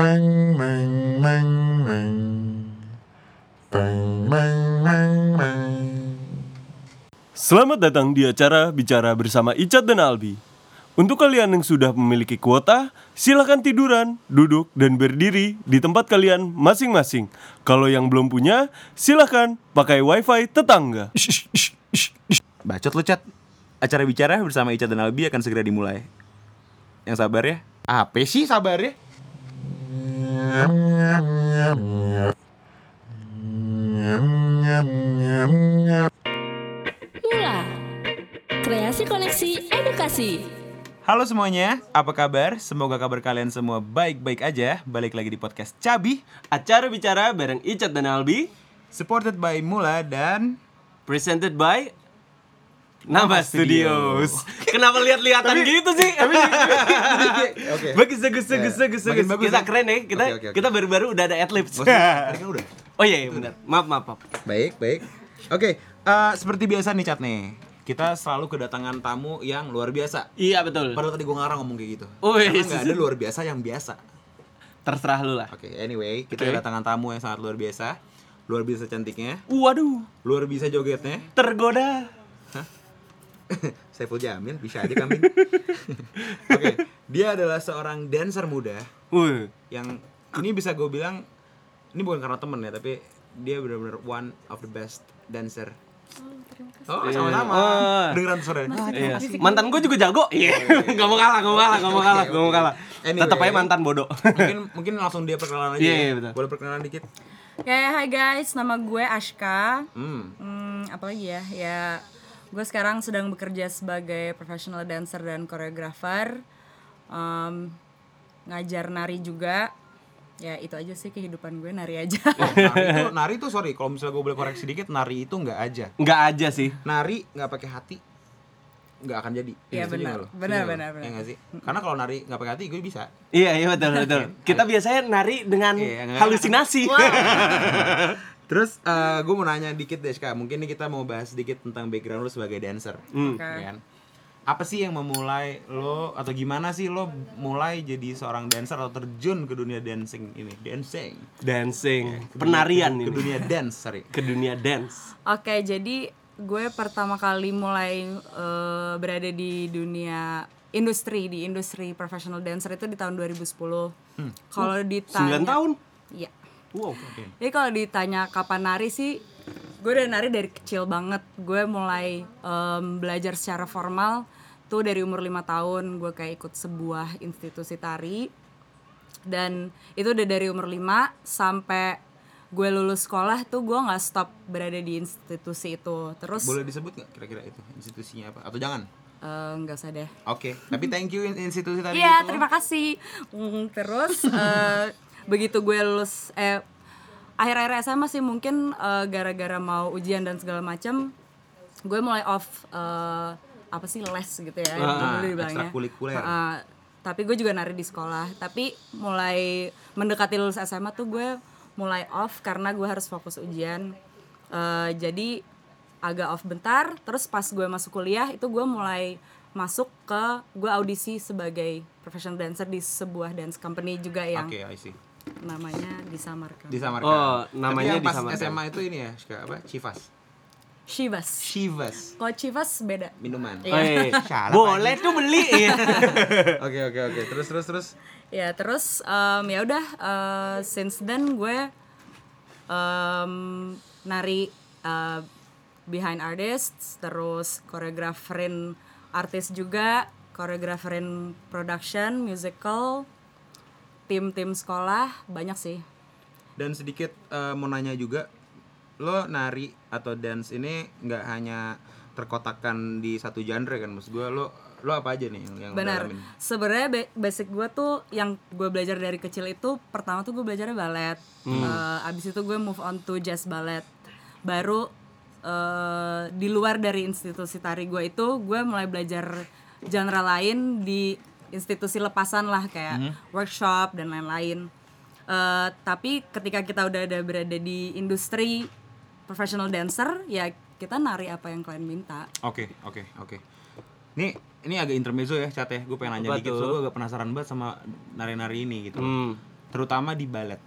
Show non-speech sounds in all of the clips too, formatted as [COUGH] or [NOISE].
Bang, bang, bang, bang. Bang, bang, bang, bang. Selamat datang di acara Bicara bersama Icat dan Albi. Untuk kalian yang sudah memiliki kuota, silakan tiduran, duduk, dan berdiri di tempat kalian masing-masing. Kalau yang belum punya, silakan pakai wifi tetangga. Bacot lu cat Acara bicara bersama Ica dan Albi akan segera dimulai Yang sabar ya Apa sih sabar ya? Mula Kreasi Koneksi Edukasi. Halo semuanya, apa kabar? Semoga kabar kalian semua baik-baik aja. Balik lagi di podcast Cabi Acara Bicara bareng Icat dan Albi, Supported by Mula dan presented by Nambah Studios. Kenapa lihat-lihatan gitu sih? [LAUGHS] Oke Bagus, bagus, bagus, bagus, Makin bagus. bagus Kita ya? keren ya. Kita oke, oke. kita baru-baru udah ada adlibs. [LAUGHS] Udah Oh iya, iya benar. Maaf, maaf, maaf. Baik, baik Oke, eh, seperti biasa nih Cat nih Kita selalu kedatangan tamu yang luar biasa Iya betul. Padahal tadi gue ngarang ngomong kayak gitu Wih, Karena nggak ada luar biasa yang biasa Terserah lu lah. Oke, anyway, kita Oke. kedatangan tamu yang sangat luar biasa. Luar biasa cantiknya, Waduh, luar biasa jogetnya. tergoda. [LAUGHS] Saiful Jamil bisa aja kami. [LAUGHS] Oke, dia adalah seorang dancer muda Wih. yang ini bisa gue bilang ini bukan karena temen ya, tapi dia benar-benar one of the best dancer. Oh, sama-sama. Oh. Dengeran suara. Iya. Mantan gue juga jago. Iya. [LAUGHS] Gak mau kalah, gak mau kalah, gak mau kalah, gak mau kalah. Anyway. Tetap aja mantan bodoh. mungkin mungkin langsung dia perkenalan aja. Iya, ya. iya, betul. Boleh perkenalan dikit? Ya, hai guys, nama gue Ashka. Hmm. Hmm, apa lagi ya? Ya, gue sekarang sedang bekerja sebagai professional dancer dan koreografer. Em, ngajar nari juga. Ya, itu aja sih kehidupan gue nari aja. Nari itu, [LAUGHS] nari itu sorry, kalau misalnya gue boleh koreksi dikit, nari itu nggak aja. Nggak aja sih. nari nggak pakai hati nggak akan jadi Iya, Setuju benar. Benar, benar, benar. Iya nggak sih karena kalau nari nggak pakai hati gue bisa Iya, iya betul, betul. [LAUGHS] Kita biasanya nari dengan Iya, halusinasi. [LAUGHS] terus eh, gue mau nanya dikit deh Ska mungkin nih kita mau bahas sedikit tentang background lo sebagai dancer Hmm. Oke. ya kan? apa sih yang memulai lo atau gimana sih lo mulai jadi seorang dancer atau terjun ke dunia dancing ini dancing Dancing, Ke dunia- penarian ke, ini. dunia dance sorry Ke dunia dance. Oke, jadi gue pertama kali mulai eh, berada di dunia industri di industri professional dancer itu di tahun 2010. Kalau ditanya 9 tahun. Iya. Wow. Jadi kalau ditanya kapan nari sih, gue udah nari dari kecil banget. Gue mulai em, belajar secara formal tuh dari umur lima tahun. Gue kayak ikut sebuah institusi tari dan itu udah dari umur 5 sampai gue lulus sekolah tuh gue nggak stop berada di institusi itu. Terus boleh disebut nggak kira-kira itu institusinya apa atau jangan eh, nggak usah deh. oke tapi thank you in- institusi tadi Iya, terima kasih. Mm, Terus [LAUGHS] eh, begitu gue lulus eh akhir-akhir SMA sih mungkin eh, gara-gara mau ujian dan segala macam gue mulai off eh, apa sih les gitu ya Ah, dulu. Heeh. tapi gue juga nari di sekolah. Tapi mulai mendekati lulus SMA tuh gue mulai off karena gue harus fokus ujian. Eh, jadi agak off bentar. Terus pas gue masuk kuliah itu gue mulai masuk ke gue audisi sebagai professional dancer di sebuah dance company juga yang oke I see namanya disamarkan. disamarkan. Oh, namanya Tapi yang pas disamarkan. SMA itu ini ya, apa? Chivas. Shivas. Chivas. Kalau Chivas beda. Minuman. Iya. [LAUGHS] Eh, Syarat boleh tuh beli. Iya. [LAUGHS] Oke oke oke. Terus terus terus. Ya terus em, ya udah eh, since then gue em, nari eh, behind artists, terus koreograferin artis juga, koreograferin production, musical, tim-tim sekolah banyak sih. Dan sedikit eh, mau nanya juga, lo nari atau dance ini nggak hanya terkotakkan di satu genre kan? Maksud gue lo lo apa aja nih yang Benar. Sebenarnya ba- basic gue tuh yang gue belajar dari kecil itu pertama tuh gue belajarnya balet. Eh, abis itu gue move on to jazz ballet. Baru eh, di luar dari institusi tari gue itu gue mulai belajar genre lain di institusi lepasan lah kayak workshop dan lain-lain. Eh, tapi ketika kita udah ada berada di industri professional dancer ya kita nari apa yang klien minta. Oke oke oke. Nih ini agak intermezzo ya chat ya. Gue pengen nanya Apa dikit soalnya gue agak penasaran banget sama nari-nari ini gitu. Hmm. terutama di balet.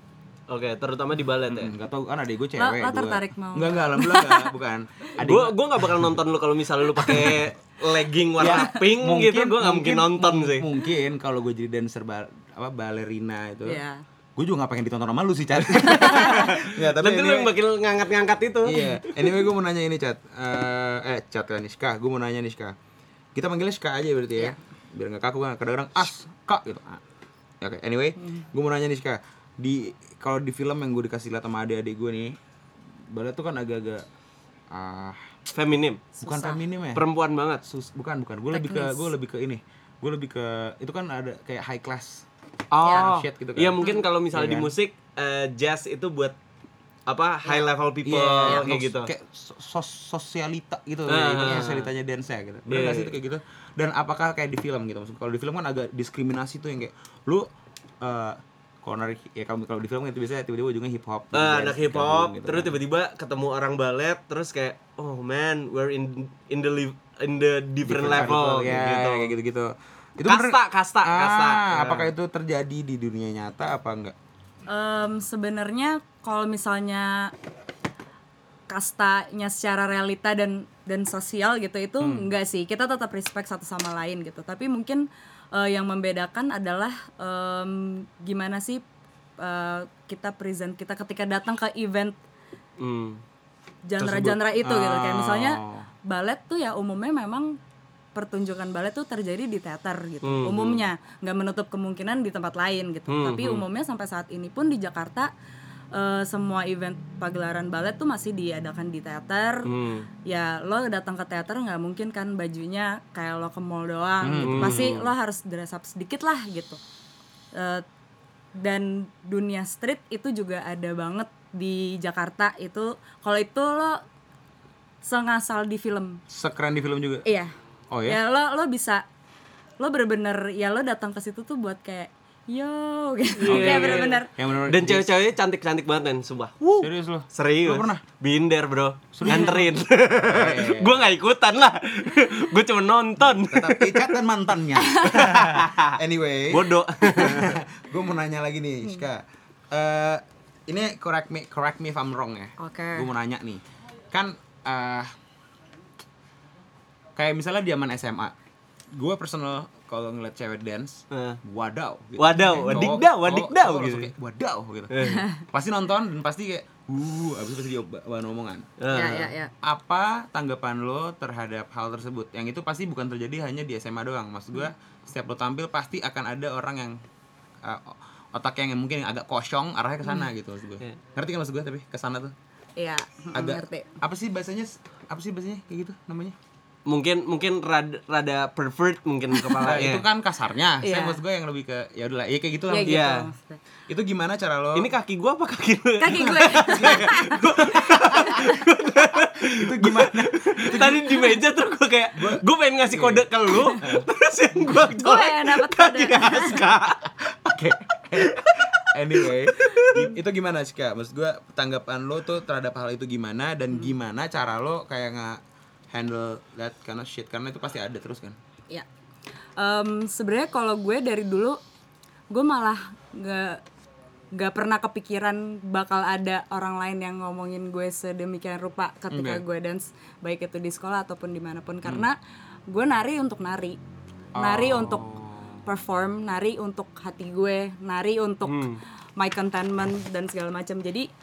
Oke, terutama di balet ya. Enggak tahu kan adek gue cewek. Lo- lo dua. tertarik mau? Enggak enggak alhamdulillah enggak, [LAUGHS] bukan. Adik Gue gue nggak bakal nonton lu kalau misalnya lu pakai [LAUGHS] legging warna Ya, pink gitu, gue nggak mungkin nonton sih. Mungkin kalau gue jadi dancer ba- apa balerina itu. Iya. Gue juga gak pengen ditonton sama lu sih, Chat. [LAUGHS] ya, tapi Nanti lu anyway- yang bakal ngangkat-ngangkat itu. Iya. Anyway gue mau nanya ini, Chat. Eh, eh, Chat kan Niska. Gue mau nanya Niska. Kita manggilnya Ska aja berarti ya. Biar nggak kaku kan. Kadang-kadang as, kak gitu. Ah. Ya, Oke, anyway, gue mau nanya Niska. Di kalau di film yang gue dikasih lihat sama adik-adik gue nih, balet tuh kan agak-agak ah Feminim. bukan feminim ya? Perempuan banget. Sus, bukan bukan gue lebih ke gue lebih ke ini gue lebih ke itu kan ada kayak high class Oh. shit gitu kan. Iya, mungkin kalau misalnya Iya di kan? musik eh, jazz itu buat apa high level people Iya, kayak sos- gitu. kayak so- sos- sosialita gitu ah, ah. sosialitanya dance ya gitu Iya, sih iya. itu kayak gitu dan apakah kayak di film gitu maksud kalau di film kan agak diskriminasi tuh yang kayak lu eh nari ya kalau kalau di film itu biasanya tiba-tiba ujungnya hip hop gitu, Eh, dance, anak hip hop, gitu terus kan. tiba-tiba ketemu orang balet, terus kayak, oh man, we're in in the liv- in the different, level, ya gitu. kayak gitu-gitu itu Kasta, bener- kasta, Ah, kasta. apakah itu terjadi di dunia nyata apa enggak Em, sebenarnya kalau misalnya kastanya secara realita dan dan sosial gitu itu enggak sih kita tetap respect satu sama lain gitu tapi mungkin eh, yang membedakan adalah em, gimana sih eh, kita present kita ketika datang ke event Hmm. genre-genre itu gitu. Kayak misalnya Oh. balet tuh ya umumnya memang pertunjukan balet tuh terjadi di teater gitu Hmm, umumnya. Nggak menutup kemungkinan di tempat lain gitu. Hmm, tapi umumnya sampai saat ini pun di Jakarta eh, semua event pagelaran balet tuh masih diadakan di teater. Hmm. ya lo datang ke teater nggak mungkin kan bajunya kayak lo ke mall doang Hmm. gitu. Pasti lo harus dress up sedikit lah gitu. Eh, dan dunia street itu juga ada banget di Jakarta. Itu kalau itu lo sengasal di film. Sekeren di film juga? Iya. Oh ya? ya lo lo bisa lo bener-bener ya lo datang ke situ tuh buat kayak yo gitu Iya, iya, bener-bener yang bener Dan cewek-ceweknya cantik-cantik banget kan, sumpah. serius lo Serius. Lu pernah? Binder, Bro. Nganterin. [LAUGHS] gua nggak ikutan lah. [LAUGHS] gua cuma nonton. tetap icat dan mantannya [LAUGHS] anyway Bodoh. gue mau nanya lagi nih Ska Eh, ini correct me correct me if I'm wrong ya Oke. gue mau nanya nih kan eh kayak misalnya di zaman SMA gue personal kalau ngeliat cewek dance Eh. wadaw gitu. Wadaw, cowok- wadikdaw cowok langsung gitu. kayak, wadaw gitu Eh. [LAUGHS] pasti nonton dan pasti kayak uh abis itu pasti dia bahan omongan ya ya ya apa tanggapan lo terhadap hal tersebut? Yang itu pasti bukan terjadi hanya di SMA doang. Maksud gua setiap lo tampil pasti akan ada orang yang uh, otak yang mungkin yang agak kosong arahnya ke sana gitu maksud gua. Iya. Ngerti kan maksud gua tapi ke sana tuh? iya Agak ngerti apa sih bahasanya? Apa sih bahasanya kayak gitu namanya? Mungkin mungkin rada, rada pervert mungkin [LAUGHS] Nah, kepalanya. itu kan kasarnya. Saya Iya. maksud gua yang lebih ke ya udahlah, ya kayak gitu lah. ya gitu Iya. maksudnya. Itu gimana cara lo? Ini kaki gua apa kaki lu? kaki gue [LAUGHS] itu gimana? [LAUGHS] Tadi di meja tuh gua kayak gua pengen ngasih kode ke lu, terus yang pengen dapet kaki kode. Aska. Oke. anyway, itu gimana sih kak? Maksud gue tanggapan lo tuh terhadap hal itu gimana dan gimana cara lo kayak nggak handle that kind of shit karena itu pasti ada terus kan? ya. Em, sebenarnya kalau gue dari dulu gue malah nggak nggak pernah kepikiran bakal ada orang lain yang ngomongin gue sedemikian rupa ketika Oke. gue dance baik itu di sekolah ataupun di mana pun. Karena gue nari untuk nari. Nari untuk perform nari untuk hati gue nari untuk my contentment dan segala macam. Jadi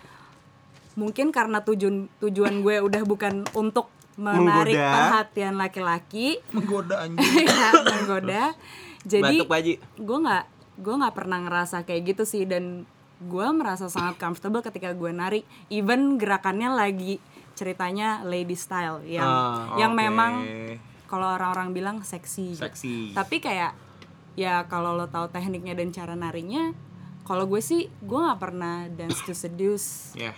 mungkin karena tujuan tujuan gue udah bukan untuk menarik Menggoda. perhatian laki-laki Menggoda [LAUGHS] anjing. ya menggoda jadi gue nggak gue nggak pernah ngerasa kayak gitu sih dan gue merasa sangat comfortable ketika gue nari even gerakannya lagi ceritanya lady style yang Ah, yang oke. memang kalau orang-orang bilang seksi gitu. Seksi. tapi kayak ya kalau lo tahu tekniknya dan cara narinya kalau gue sih gue nggak pernah dance to seduce Ya.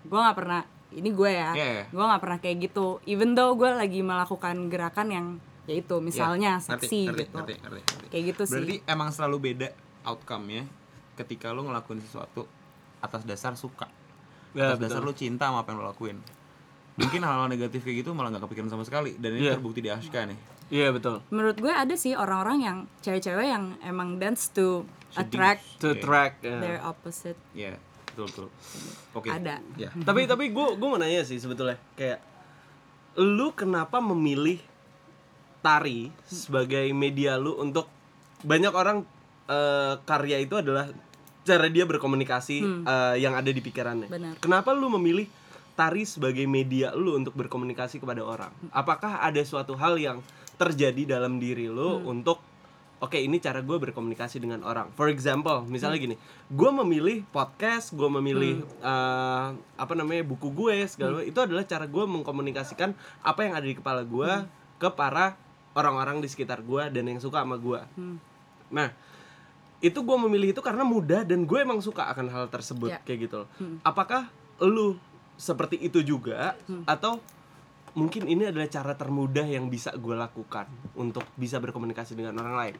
gue nggak pernah ini gue ya Iya, iya. gue nggak pernah kayak gitu even though gue lagi melakukan gerakan yang yaitu misalnya Ya, ngerti, seksi ngerti, gitu ngerti, ngerti, ngerti. kayak gitu sih Berarti emang selalu beda outcome-nya ketika lo ngelakuin sesuatu atas dasar suka. Ya, atas dasar lo cinta sama apa yang lo lakuin. Mungkin hal-hal negatif kayak gitu malah nggak kepikiran sama sekali dan ini Iya. terbukti di Ashka nih. Iya betul. menurut gue ada sih orang-orang yang cewek-cewek yang emang dance to attract To track. ya. their opposite Iya, betul betul. Oke. ada Ya. tapi tapi gue gue mau nanya sih sebetulnya kayak lu kenapa memilih tari sebagai media lu untuk banyak orang eh, karya itu adalah cara dia berkomunikasi eh, yang ada di pikirannya. Benar. Kenapa lu memilih tari sebagai media lu untuk berkomunikasi kepada orang? Apakah ada suatu hal yang terjadi dalam diri lu untuk Oke ini cara gue berkomunikasi dengan orang. For example, misalnya gini, gue memilih podcast, gue memilih eh, apa namanya buku gue segala itu adalah cara gue mengkomunikasikan apa yang ada di kepala gue ke para orang-orang di sekitar gue dan yang suka sama gue. Nah, itu gue memilih itu karena mudah dan gue emang suka akan hal tersebut Ya. kayak gitu. loh. Apakah lu seperti itu juga atau mungkin ini adalah cara termudah yang bisa gue lakukan untuk bisa berkomunikasi dengan orang lain?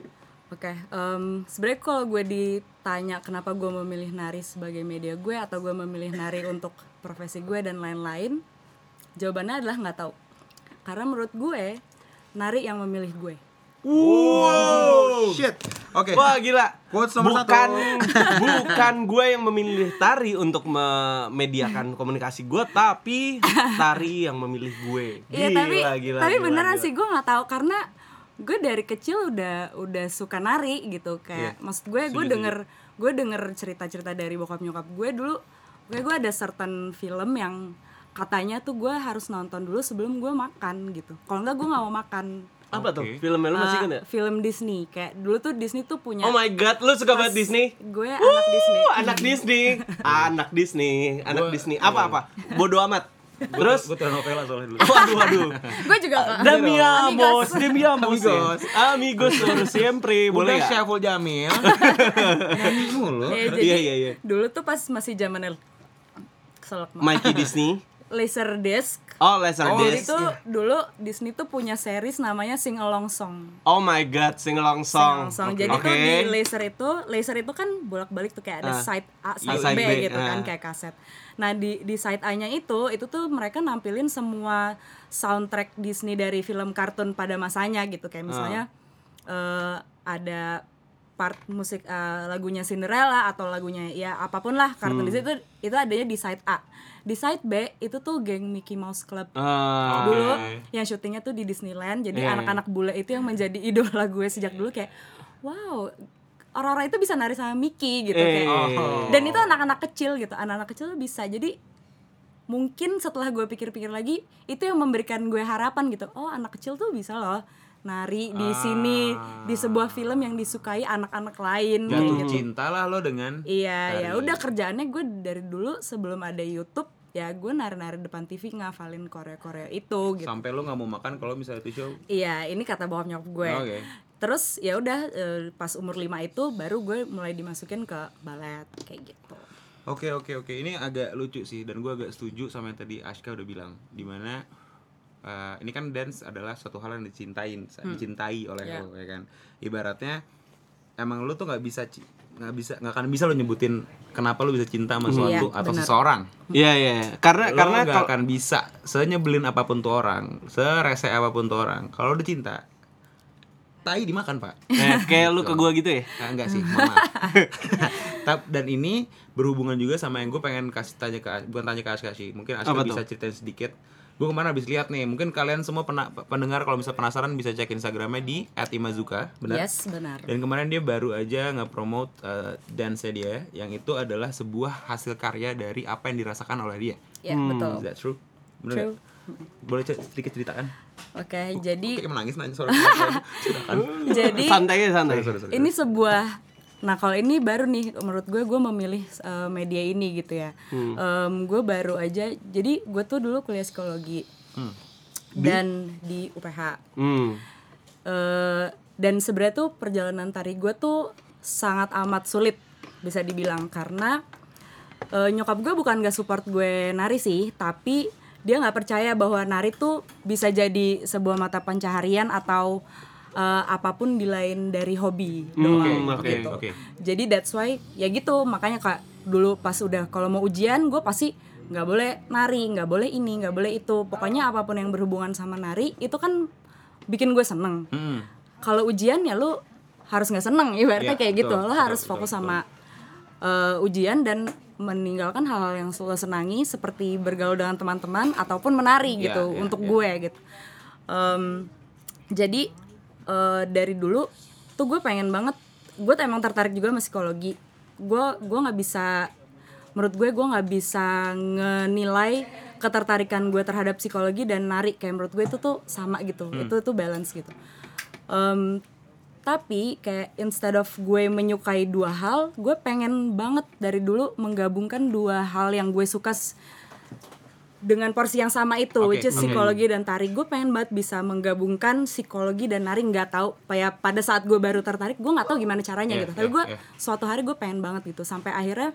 Oke, em, sebenarnya kalau gue ditanya kenapa gue memilih nari sebagai media gue atau gue memilih nari [LAUGHS] untuk profesi gue dan lain-lain, jawabannya adalah nggak tahu. Karena menurut gue nari yang memilih gue. Wow. Shit. Oke. Wah gila. Quotes nomor bukan satu. bukan gue yang memilih tari untuk memediakan komunikasi gue, tapi tari yang memilih gue. Iya Gila, tapi gila, tapi gila, beneran gila. sih gue nggak tahu karena gue dari kecil udah udah suka nari gitu kayak Iya, maksud gue gue denger gue denger cerita-cerita dari bokap nyokap gue dulu gue gue ada certain film yang katanya tuh gue harus nonton dulu sebelum gue makan gitu kalau enggak gue nggak mau makan Apa tuh? Oke. Filmnya lu masih Uh, kan ya? film Disney kayak dulu tuh Disney tuh punya Oh my god, lu suka banget Disney? gue anak Disney Uh, anak Disney, [LAUGHS] anak Disney, anak Gua- Disney. Apa apa? Bodoh amat. Terus, gue telenovela soalnya dulu. [LAUGHS] waduh waduh. gue juga kak Demi amos, demi amos, Amigos. amigos por siempre. Boleh Udah nggak? Syaful Jamil. [LAUGHS] Mulu. Jadi Iya iya iya. dulu tuh pas masih zaman. Mikey Disney. Laserdisc Oh, Laser Oh, Jadi Disc. tuh dulu Disney tuh punya series namanya Sing Along Song. Oh my god, sing along Sing song. Along Song. Oke. Jadi tuh Oke. di laser itu, laser itu kan bolak-balik tuh kayak Ah. ada side A, Iya, side, side B, B, gitu kan ah. kayak kaset. Nah, di di side A-nya itu itu tuh mereka nampilin semua soundtrack Disney dari film kartun pada masanya gitu. Ah. Kayak misalnya eh, ada part musik eh, lagunya Cinderella atau lagunya ya apa pun lah kartun Hmm. Disney itu itu adanya di side A. Di side B itu tuh geng Mickey Mouse Club Ah. dulu yang syutingnya tuh di Disneyland jadi Iya, anak-anak bule itu yang menjadi idola gue sejak dulu kayak wow orang-orang itu bisa nari sama Mickey gitu Eh. kayak Oh. dan itu anak-anak kecil gitu anak-anak kecil bisa jadi mungkin setelah gue pikir-pikir lagi itu yang memberikan gue harapan gitu oh anak kecil tuh bisa loh nari di sini di sebuah film yang disukai anak-anak lain Jatuh gitu cinta lah lo dengan Iya, ya Nari. udah kerjaannya gue dari dulu sebelum ada YouTube ya gue nari-nari depan TV ngafalin Korea-Korea itu gitu. sampai lo nggak mau makan kalau misalnya itu show. Iya, ini kata bokap nyokap gue. Oke. Terus ya udah eh, pas umur 5 itu baru gue mulai dimasukin ke balet kayak gitu. Oke oke oke ini agak lucu sih dan gue agak setuju sama yang tadi Ashka udah bilang di mana eh, ini kan dance adalah suatu hal yang dicintain dicintai oleh Ya. lo ya kan ibaratnya emang lo tuh nggak bisa nggak bisa nggak akan bisa lo nyebutin kenapa lo bisa cinta sama suatu Iya, atau benar. seseorang Iya iya. Karena lo karena nggak kalau akan bisa senyebelin apa pun tuh orang serese apa pun tuh orang kalau udah cinta tai dimakan pak eh, kayak lu ke gua gitu ya. Ah, enggak sih. [LAUGHS] Tap- dan ini berhubungan juga sama yang gue pengen kasih tanya ke bukan tanya ke Aska sih. Mungkin Aska bisa tuh? ceritain sedikit. Gue kemarin habis lihat nih, mungkin kalian semua pernah pendengar kalau misalnya penasaran bisa cek Instagramnya di @imazuka, benar? Yes, benar. Dan kemarin dia baru aja nge-promote uh, dance dia yang itu adalah sebuah hasil karya dari apa yang dirasakan oleh dia. Ya, betul. Is that true? Bener True. nggak? Boleh sedikit ceritakan? Oke, jadi Kayak menangis nanya. Ceritakan. [LAUGHS] jadi Santai aja santai. Sorry, sorry, sorry. ini sebuah nah kalau ini baru nih menurut gue gue memilih uh, media ini gitu ya Hmm. gue baru aja jadi gue tuh dulu kuliah psikologi Hmm. dan di UPH Hmm. Eh, dan sebenarnya tuh perjalanan tari gue tuh sangat amat sulit bisa dibilang karena eh, nyokap gue bukan gak support gue nari sih tapi dia nggak percaya bahwa nari tuh bisa jadi sebuah mata pencaharian atau eh, apa pun di lain dari hobi doang oke, gitu. oke. Jadi that's why ya gitu makanya kak dulu pas udah kalau mau ujian gue pasti nggak boleh nari, nggak boleh ini, nggak boleh itu. Pokoknya apa pun yang berhubungan sama nari itu kan bikin gue seneng Hmm. kalau ujian ya lu harus nggak seneng ibaratnya Iya, kayak gitu betul, lo betul, harus betul, fokus betul. sama eh, ujian dan meninggalkan hal-hal yang lo senangi seperti bergaul dengan teman-teman ataupun menari Iya, gitu iya, untuk iya. gue gitu Em, jadi eh, dari dulu tuh gue pengen banget gue tuh emang tertarik juga sama psikologi. Gue gue nggak bisa menurut gue gue nggak bisa ngenilai ketertarikan gue terhadap psikologi dan nari. Kayak menurut gue itu tuh sama gitu itu tuh balance gitu. Em, tapi kayak instead of gue menyukai dua hal gue pengen banget dari dulu menggabungkan dua hal yang gue suka dengan porsi yang sama itu Oke, which is psikologi dan tari gue pengen banget bisa menggabungkan psikologi dan nari nggak tahu kayak pada saat gue baru tertarik gue nggak tahu gimana caranya Iya, gitu. Tapi iya, gue iya. suatu hari gue pengen banget gitu sampai akhirnya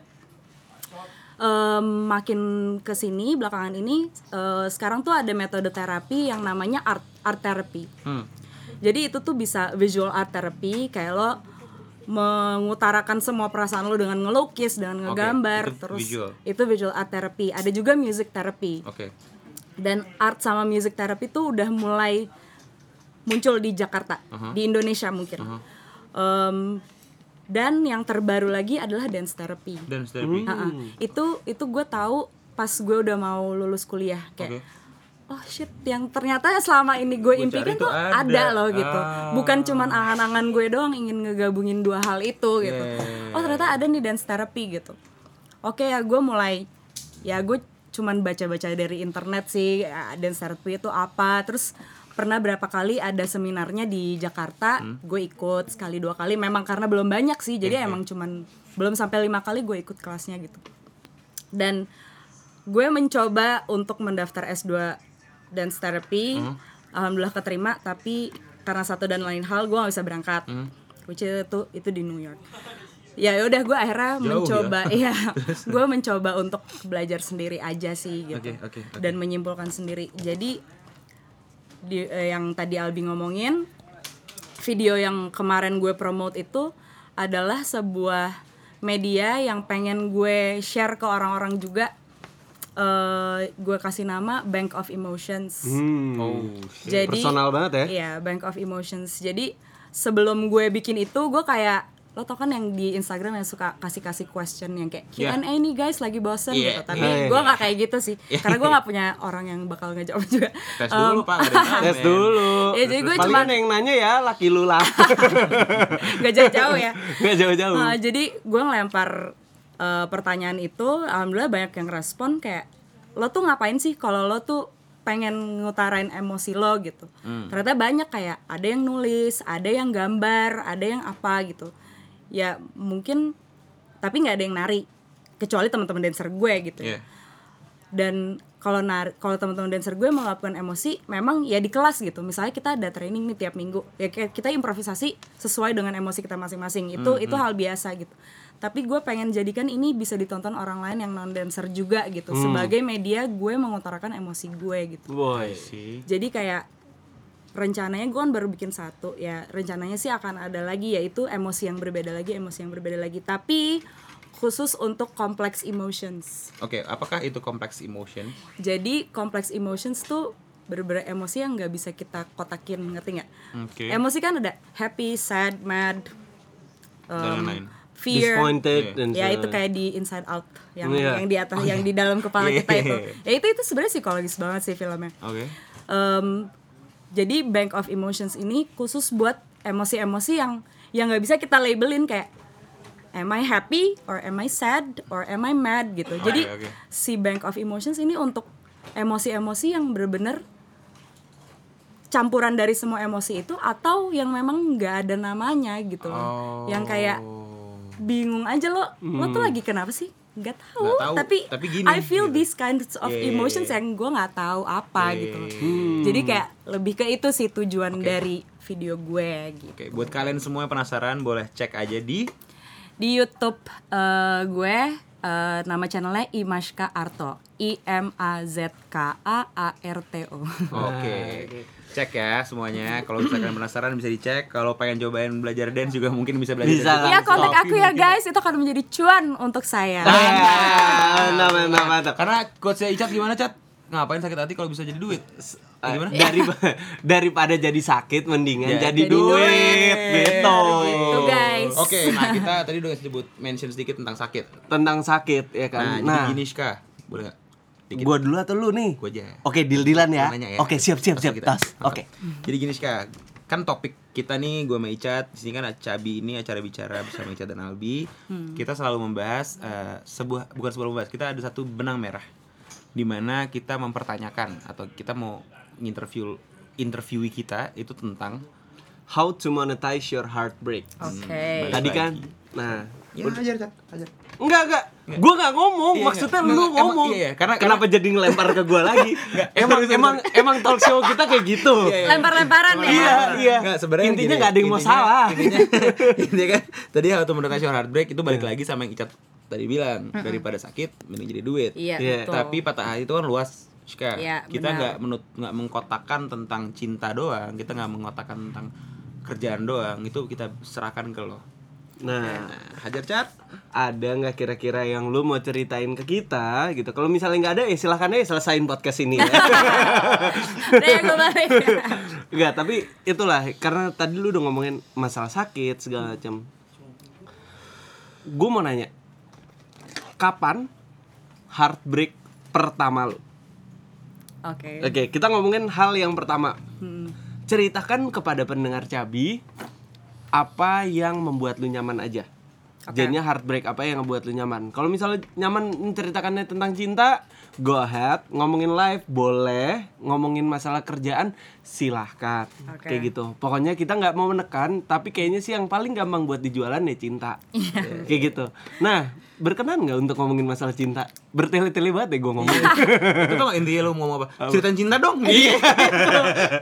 em, makin ke sini belakangan ini eh, sekarang tuh ada metode terapi yang namanya art art therapy. Hmm. jadi itu tuh bisa visual art therapy kayak lo mengutarakan semua perasaan lo dengan ngelukis dengan ngegambar itu terus visual. itu visual art therapy ada juga music therapy Oke. dan art sama music therapy tuh udah mulai muncul di Jakarta di Indonesia mungkin Em, dan yang terbaru lagi adalah dance therapy Dan therapy. Ha-ha. itu itu gue tahu pas gue udah mau lulus kuliah kayak Oke. Oh shit. Yang ternyata selama ini gue impikan tuh ada. ada, loh gitu. Ah. bukan cuman angan-angan gue doang ingin ngegabungin dua hal itu gitu. Yeah. oh ternyata ada nih dance therapy gitu. Oke ya gue mulai. Ya gue cuman baca-baca dari internet sih ya, dance therapy itu apa. Terus pernah berapa kali ada seminarnya di Jakarta Hmm. gue ikut sekali dua kali. Memang karena belum banyak sih jadi emang cuman belum sampai lima kali gue ikut kelasnya gitu. Dan gue mencoba untuk mendaftar S2 dance therapy alhamdulillah keterima tapi karena satu dan lain hal gue gak bisa berangkat. Which is itu itu di New York. Ya udah gue akhirnya Jauh mencoba [LAUGHS] iya. Gue mencoba untuk belajar sendiri aja sih gitu. Oke, oke, oke. dan menyimpulkan sendiri. Jadi di eh, yang tadi Albi ngomongin video yang kemarin gue promote itu adalah sebuah media yang pengen gue share ke orang-orang juga eh gue kasih nama Bank of Emotions Hmm. Oh, shit. jadi Personal banget ya. Iya, Bank of Emotions. Jadi sebelum gue bikin itu, gue kayak lo tau kan yang di Instagram yang suka kasih-kasih question yang kayak Iya. Q&A nih guys lagi bosen Iya, gitu. Tapi iya. gue nggak kayak gitu sih, karena gue nggak punya orang yang bakal ngejawab [LAUGHS] juga. Tes dulu, Pak. [LAUGHS] Tes dulu. Ya, jadi gue ada yang nanya ya laki lu lah. [LAUGHS] Gak jauh-jauh ya. Gak jauh-jauh. Nah, jadi gue ngelempar eh, pertanyaan itu, alhamdulillah banyak yang respon kayak lo tuh ngapain sih kalau lo tuh pengen ngutarain emosi lo gitu. Ternyata banyak kayak ada yang nulis, ada yang gambar, ada yang apa gitu. Ya mungkin tapi nggak ada yang nari kecuali teman-teman dancer gue gitu. ya Iya. Dan kalau nar kalau teman-teman dancer gue melakukan emosi memang ya di kelas gitu misalnya kita ada training nih tiap minggu ya kita improvisasi sesuai dengan emosi kita masing-masing itu itu hal biasa gitu tapi gue pengen jadikan ini bisa ditonton orang lain yang non dancer juga gitu sebagai media gue mengutarakan emosi gue gitu Boy. Jadi kayak rencananya gue kan baru bikin satu ya rencananya sih akan ada lagi yaitu emosi yang berbeda lagi emosi yang berbeda lagi tapi khusus untuk complex emotions Oke, apakah itu kompleks emotion? jadi complex emotions tuh bener-bener emosi yang nggak bisa kita kotakin ngerti nggak? Oke. Emosi kan ada happy, sad, mad, Dan um, lain-lain. Fear. Disappointed Iya. dan Ya itu kayak di Inside Out yang Iya. yang di atas yang di [LAUGHS] dalam kepala Iya. kita itu. Ya itu itu sebenarnya psikologis banget sih filmnya. Oke. Em, jadi Bank of Emotions ini khusus buat emosi-emosi yang yang nggak bisa kita labelin kayak am I happy or am I sad or am I mad gitu. Jadi oke. si Bank of Emotions ini untuk emosi-emosi yang bener-bener campuran dari semua emosi itu atau yang memang nggak ada namanya gitu loh. Yang kayak bingung aja lo, lo tuh lagi kenapa sih? Nggak tahu, Nggak tahu, tapi, tapi gini, I feel gitu. these kinds of iya, emotions yang gue nggak tahu apa Iya, gitu. iya. Jadi kayak lebih ke itu sih tujuan dari video gue gitu. Oke, buat kalian semua yang penasaran boleh cek aja di Di YouTube eh, gue eh, nama channelnya Imashka Arto, I M A Z K A A R T O. Oke. Cek ya semuanya. Kalau misalkan penasaran bisa dicek. Kalau pengen cobain belajar dance juga mungkin bisa belajar. Bisa dance. Iya kontak aku ya guys, itu akan menjadi cuan untuk saya. Ah, mantap mantap mantap. Karena coachnya Icat gimana Cat? Ngapain sakit hati kalau bisa jadi duit? Eh, Gimana? dari [LAUGHS] daripada jadi sakit mendingan Ya. jadi, Jadi duit, duit. gitu. Gitu, guys. Oke, nah kita tadi udah sebut mention sedikit tentang sakit. Tentang sakit ya Nah, kan. jadi Nah, gini Ska, boleh nggak? Dikit. gua dulu atau lu nih? Gua aja. Oke, deal-dealan ya. Ya. Oke, siap siap siap. kita. Tas. Oke. Jadi gini Ska, kan topik kita nih gue sama Icat di sini kan Cabi ini acara bicara bersama Icat dan Albi. Kita selalu membahas eh, sebuah bukan sebuah membahas, kita ada satu benang merah di mana kita mempertanyakan atau kita mau interview interviewee kita itu tentang How to monetize your heartbreak. Oke. Balik Tadi lagi. kan nah ya ajar ajar. Enggak, enggak. Gua enggak ngomong. Iya, Maksudnya enggak. lu Emang- ngomong. iya, iya. Karena- kenapa jadi ngelempar ke gua lagi? [LAUGHS] emang emang emang talk show kita kayak gitu. Iya, iya. Lempar-lemparan ya. Iya, iya. Nggak, sebenarnya Intinya gini, nggak ada yang mau intinya- salah. Intinya, [LAUGHS] intinya kan tadi how to monetize your heartbreak itu balik lagi sama yang Icat tadi bilang daripada sakit mending jadi duit. Iya, Iya, betul. Tapi patah hati itu kan luas. Iya, kita nggak menut nggak mengkotakkan tentang cinta doang, kita nggak mengkotakkan tentang kerjaan doang. Itu kita serahkan ke lo. Nah, Nah, hajar cat. ada nggak kira-kira yang lu mau ceritain ke kita gitu? Kalau misalnya nggak ada, ya silahkan aja selesain podcast ini ya. [LAUGHS] Deh, balik. Enggak, tapi itulah karena tadi lu udah ngomongin masalah sakit segala macam. Gue mau nanya, kapan heartbreak pertama lu? Oke. Oke, kita ngomongin hal yang pertama. Hmm. Ceritakan kepada pendengar Cabi apa yang membuat lu nyaman aja. Jadinya heartbreak apa yang ngebuat lu nyaman. Kalau misalnya nyaman menceritakannya tentang cinta, go ahead. Ngomongin live boleh, ngomongin masalah kerjaan silahkan. Oke. Kayak gitu. Pokoknya kita nggak mau menekan, tapi kayaknya sih yang paling gampang buat dijualan ya cinta. Iya. Kayak gitu. Nah, berkenan nggak untuk ngomongin masalah cinta? Bertele-tele banget deh gue ngomong. [LAUGHS] itu tuh intinya lo mau ngomong apa? Ceritain cinta dong. Iya.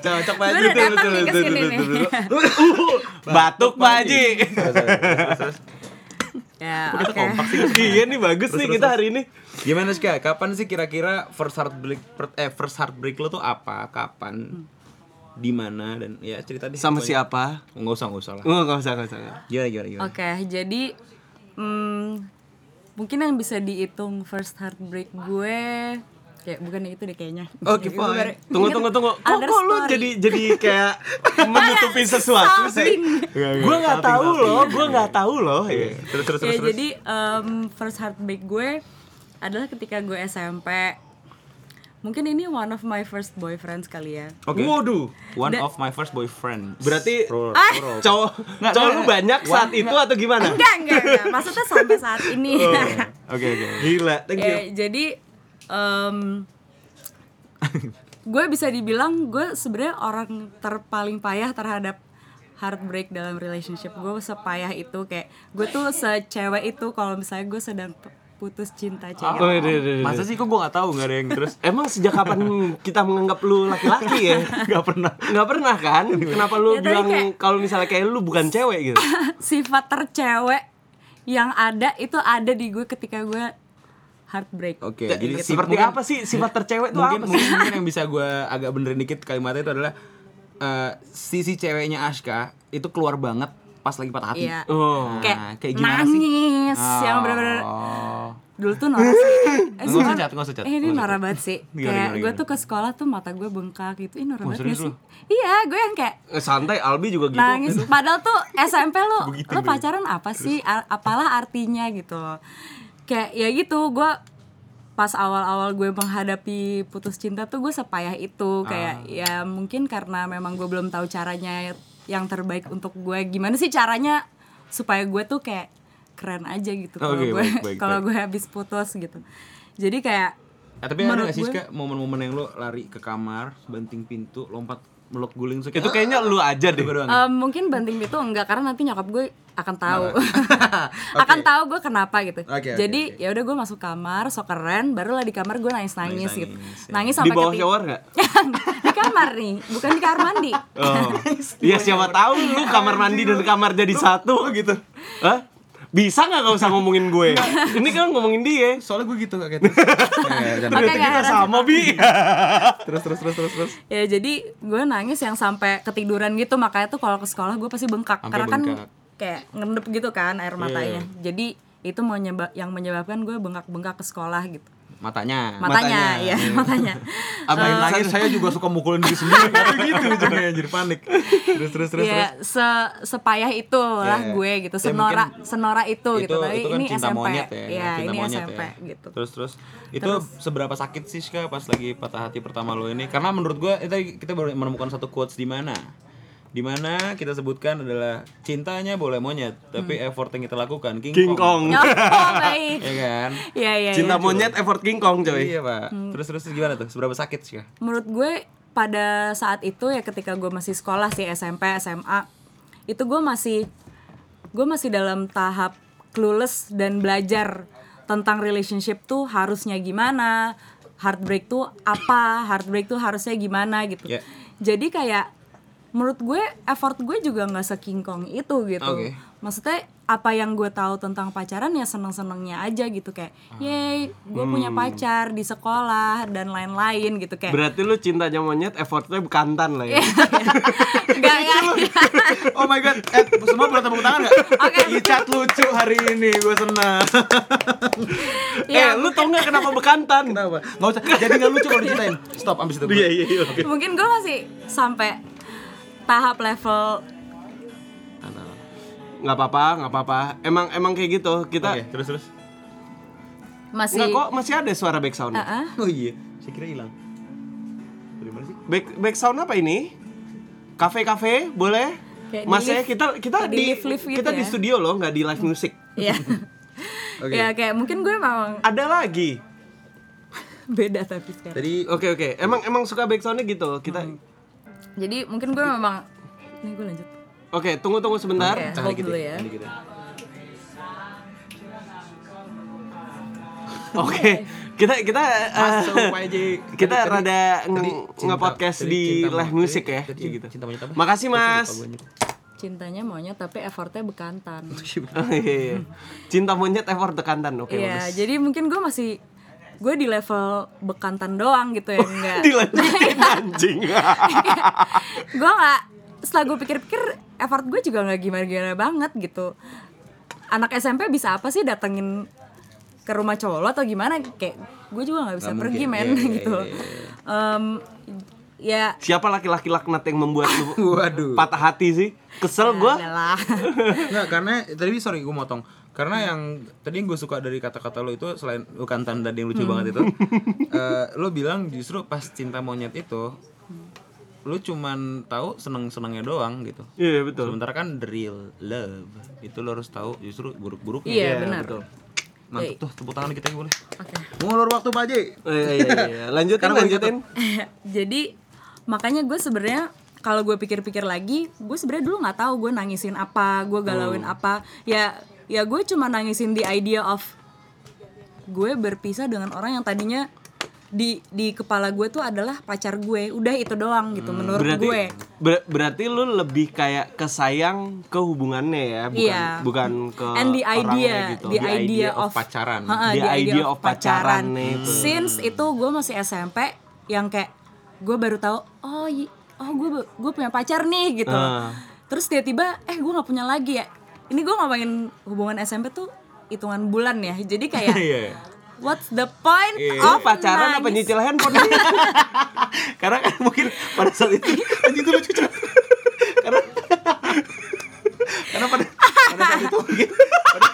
Cocok Gue banget. udah datang nih nih. [LAUGHS] Batuk Pak Haji. Ya, Kita oke. kompak sih. [LAUGHS] Iya nih bagus nih kita hari ini. Gimana sih Kak? Kapan sih kira-kira first heartbreak eh first heartbreak lo tuh apa? Kapan? Di mana dan ya cerita deh. Sama pokoknya. siapa? Enggak usah, enggak usah lah. Oh, gak usah, gak usah. Gimana gimana gimana? Oke, jadi hmm, mungkin yang bisa dihitung first heartbreak gue kayak bukan itu deh kayaknya. Oke, Gue fine. Tunggu, tunggu, tunggu. Kok, kok lu jadi jadi [LAUGHS] kayak menutupi sesuatu sih? Gue nggak tahu loh, gue nggak tahu loh. Iya. Terus terus ya terus. jadi um, first heartbreak gue adalah ketika gue SMP. Mungkin ini one of my first boyfriends kali ya. Oke. Waduh. One Da- of my first boyfriend. Berarti Ah. [LAUGHS] cowok Nggak, cowok nggak, lu nggak. banyak saat itu atau gimana? Enggak, enggak, enggak. Maksudnya sampai saat ini. [LAUGHS] Oke oke. Gila, thank you. Ya, jadi em, gue bisa dibilang gue sebenarnya orang terpaling payah terhadap heartbreak dalam relationship gue sepayah itu kayak gue tuh secewek itu kalau misalnya gue sedang putus cinta cewek Oh, iya, iya, iya, iya. Masa sih kok gua nggak tahu nggak ada yang terus? Emang sejak kapan kita menganggap lu laki-laki ya? [LAUGHS] Gak pernah. Nggak pernah kan? Kenapa lu Ya, bilang kayak- kalau misalnya kayak lu bukan cewek gitu? [LAUGHS] sifat tercewek yang ada itu ada di gue ketika gue heartbreak Oke, Ya, jadi seperti mungkin- apa sih sifat tercewek itu mungkin, apa sih? mungkin mungkin yang bisa gue agak benerin dikit kalimatnya itu adalah eh, sisi ceweknya Ashka itu keluar banget pas lagi patah hati. Iya. Oh. Nah, kayak, kayak gimana sih? nangis yang Oh. bener-bener dulu tuh norak sih. Eh, [LAUGHS] Nggak usah sumpah, cat, nggak usah cat, Eh, ini norak banget sih. Kayak gue tuh ke sekolah tuh mata gue bengkak gitu. Ih norak banget sih? Iya, gue yang kayak Eh, Santai, Albi juga gitu. nangis. Padahal tuh SMP lu, [LAUGHS] lu pacaran apa sih? Apalah artinya gitu loh. Kayak ya gitu, gue pas awal-awal gue menghadapi putus cinta tuh gue sepayah itu. Kayak ya mungkin karena memang gue belum tahu caranya yang terbaik untuk gue. Gimana sih caranya supaya gue tuh kayak keren aja gitu kalau Oke, gue kalau gue habis putus gitu. Jadi kayak Eh, tapi ada gak sih momen-momen yang lo lari ke kamar, banting pintu, lompat meluk guling suka Itu kayaknya lu aja deh. doang. Eh, mungkin banting pintu enggak karena nanti nyokap gue akan tahu [LAUGHS] akan tahu gue kenapa gitu Oke, oke, jadi oke. ya udah gue masuk kamar so keren barulah di kamar gue nangis nangis gitu Nangis-nangis, ya. nangis Di sampai bawah keti- shower nggak? [LAUGHS] di kamar nih bukan di kamar mandi Oh. [LAUGHS] Iya siapa tahu lu kamar mandi dan kamar jadi satu gitu. Hah? Bisa nggak nggak usah ngomongin gue? Ini kan ngomongin dia. Soalnya gue gitu kayak gitu. Jangan. Oke, Ternyata kita sama bi. terus terus terus terus terus. ya jadi gue nangis yang sampai ketiduran gitu makanya tuh kalau ke sekolah gue pasti bengkak Sampai karena kan bengkak. kayak ngendep gitu kan air matanya Iya. jadi itu menyebab yang menyebabkan gue bengkak-bengkak ke sekolah gitu matanya. matanya, ya matanya. [LAUGHS] Apain lagi saya juga suka mukulin diri sendiri [LAUGHS] gitu ujungnya anjir panik. Terus terus terus ya terus. se sepayah itu lah Ya. gue gitu Ya, senora mungkin senora itu, gitu tapi itu kan ini cinta SMP monyet ya, cinta ini monyet SMP ya. gitu Terus terus itu seberapa sakit sih Ska pas lagi patah hati pertama lo ini? Karena menurut gua itu kita baru menemukan satu quotes di mana di mana kita sebutkan adalah cintanya boleh monyet, tapi Hmm. effort yang kita lakukan King, King Kong. oh, baik [LAUGHS] Ya kan? ya ya Cinta ya. monyet effort King Kong coy. Iya, Pak. Hmm. Terus terus gimana tuh? Seberapa sakit sih? Menurut gue pada saat itu ya ketika gue masih sekolah sih SMP SMA itu gue masih gue masih dalam tahap clueless dan belajar tentang relationship tuh harusnya gimana heartbreak tuh apa heartbreak tuh harusnya gimana gitu Ya. jadi kayak menurut gue effort gue juga nggak sekingkong itu gitu Oke. maksudnya apa yang gue tahu tentang pacaran ya seneng senengnya aja gitu kayak Ah. yay gue punya Hmm. pacar di sekolah dan lain-lain gitu kayak Berarti lu cintanya monyet effortnya bekantan lah ya. [LAUGHS] Enggak, enggak. [LAUGHS] Oh my god, eh semua boleh tepuk tangan gak? Oke. Icat lucu hari ini, gue senang. [LAUGHS] eh, Ya, lu tau gak kenapa bekantan? Kenapa? Gak usah, jadi gak lucu kalau diceritain. Stop, abis itu. Iya iya iya. mungkin gue masih sampai tahap level Nggak apa-apa, nggak apa-apa. Emang emang kayak gitu. Kita Oke, terus terus. masih Nggak kok masih ada suara back sound. Ah, ah. Oh iya, saya kira hilang. Dari mana sih? Back back sound apa ini? Kafe-kafe boleh? Kayak di Mas ya lift- kita kita di di, lift-lift gitu kita di ya. studio loh, nggak di live music. Iya. [LAUGHS] Oke. Ya kayak mungkin gue memang Ada lagi. [LAUGHS] beda tapi sekarang. Tadi Oke oke. Emang emang suka back soundnya gitu. Kita Hmm. Jadi mungkin gue memang ini gue lanjut. Oke, tunggu tunggu sebentar. Oke, tahan hold dulu ya. [LAUGHS] Oke. Kita kita Masuk aja. [LAUGHS] kita Tadi- rada nge- nge-podcast tadi di live music ya, tadi gitu. Cinta monyet apa? Makasih, Mas. Cintanya monyet tapi effortnya bekantan. Oh, iya, [LAUGHS] iya. Cinta monyet effort tekantan. Oke, Iya, bagus. jadi mungkin gue masih gue di level bekantan doang gitu ya [LAUGHS] enggak. Dilanjutin [LAUGHS] anjing. gue nggak setelah gue pikir-pikir effort gue juga nggak gimana-gimana banget gitu anak SMP bisa apa sih datengin ke rumah cowok lo atau gimana kayak gue juga nggak bisa Nggak pergi mungkin. men iya, [LAUGHS] gitu iya, Em, ya Siapa laki-laki laknat yang membuat lu Waduh. patah hati sih? Kesel gua. adalah Enggak, karena tadi sorry gue motong. Karena yang tadi gue suka dari kata-kata lo itu selain bukan tanda yang lucu banget itu, [LAUGHS] eh, lo bilang justru pas cinta monyet itu lo cuman tahu seneng-senengnya doang gitu. Iya, betul. Sementara kan the real love itu lo harus tahu justru buruk-buruknya. iya benar betul. Mantap tuh tepuk tangan kita boleh. Oke. Ngulur waktu Pak Haji. Oh, iya, iya, iya. Lanjutin, Karena gua lanjutin. [LAUGHS] jadi makanya gue sebenarnya kalau gue pikir-pikir lagi gue sebenarnya dulu nggak tahu gue nangisin apa gue galauin apa ya ya gue cuma nangisin the idea of gue berpisah dengan orang yang tadinya di di kepala gue tuh adalah pacar gue udah itu doang gitu menurut Berarti gue ber- berarti lu lebih kayak kesayang ke hubungannya ya, bukan Iya. bukan ke and the orangnya idea gitu. the The idea idea of of pacaran. Ha-ha, The idea of pacaran itu. since itu gue masih SMP yang kayak gue baru tahu oh oh gue gue punya pacar nih gitu Ah. terus tiba-tiba eh gue nggak punya lagi ya ini gue ngomongin hubungan SMP tuh hitungan bulan ya jadi kayak Iya. what's the point. Oh, of pacaran apa nangis? nyicil handphone? [LAUGHS] Karena kan mungkin pada saat itu anjing itu lucu. Karena [LAUGHS] karena pada pada saat itu mungkin pada-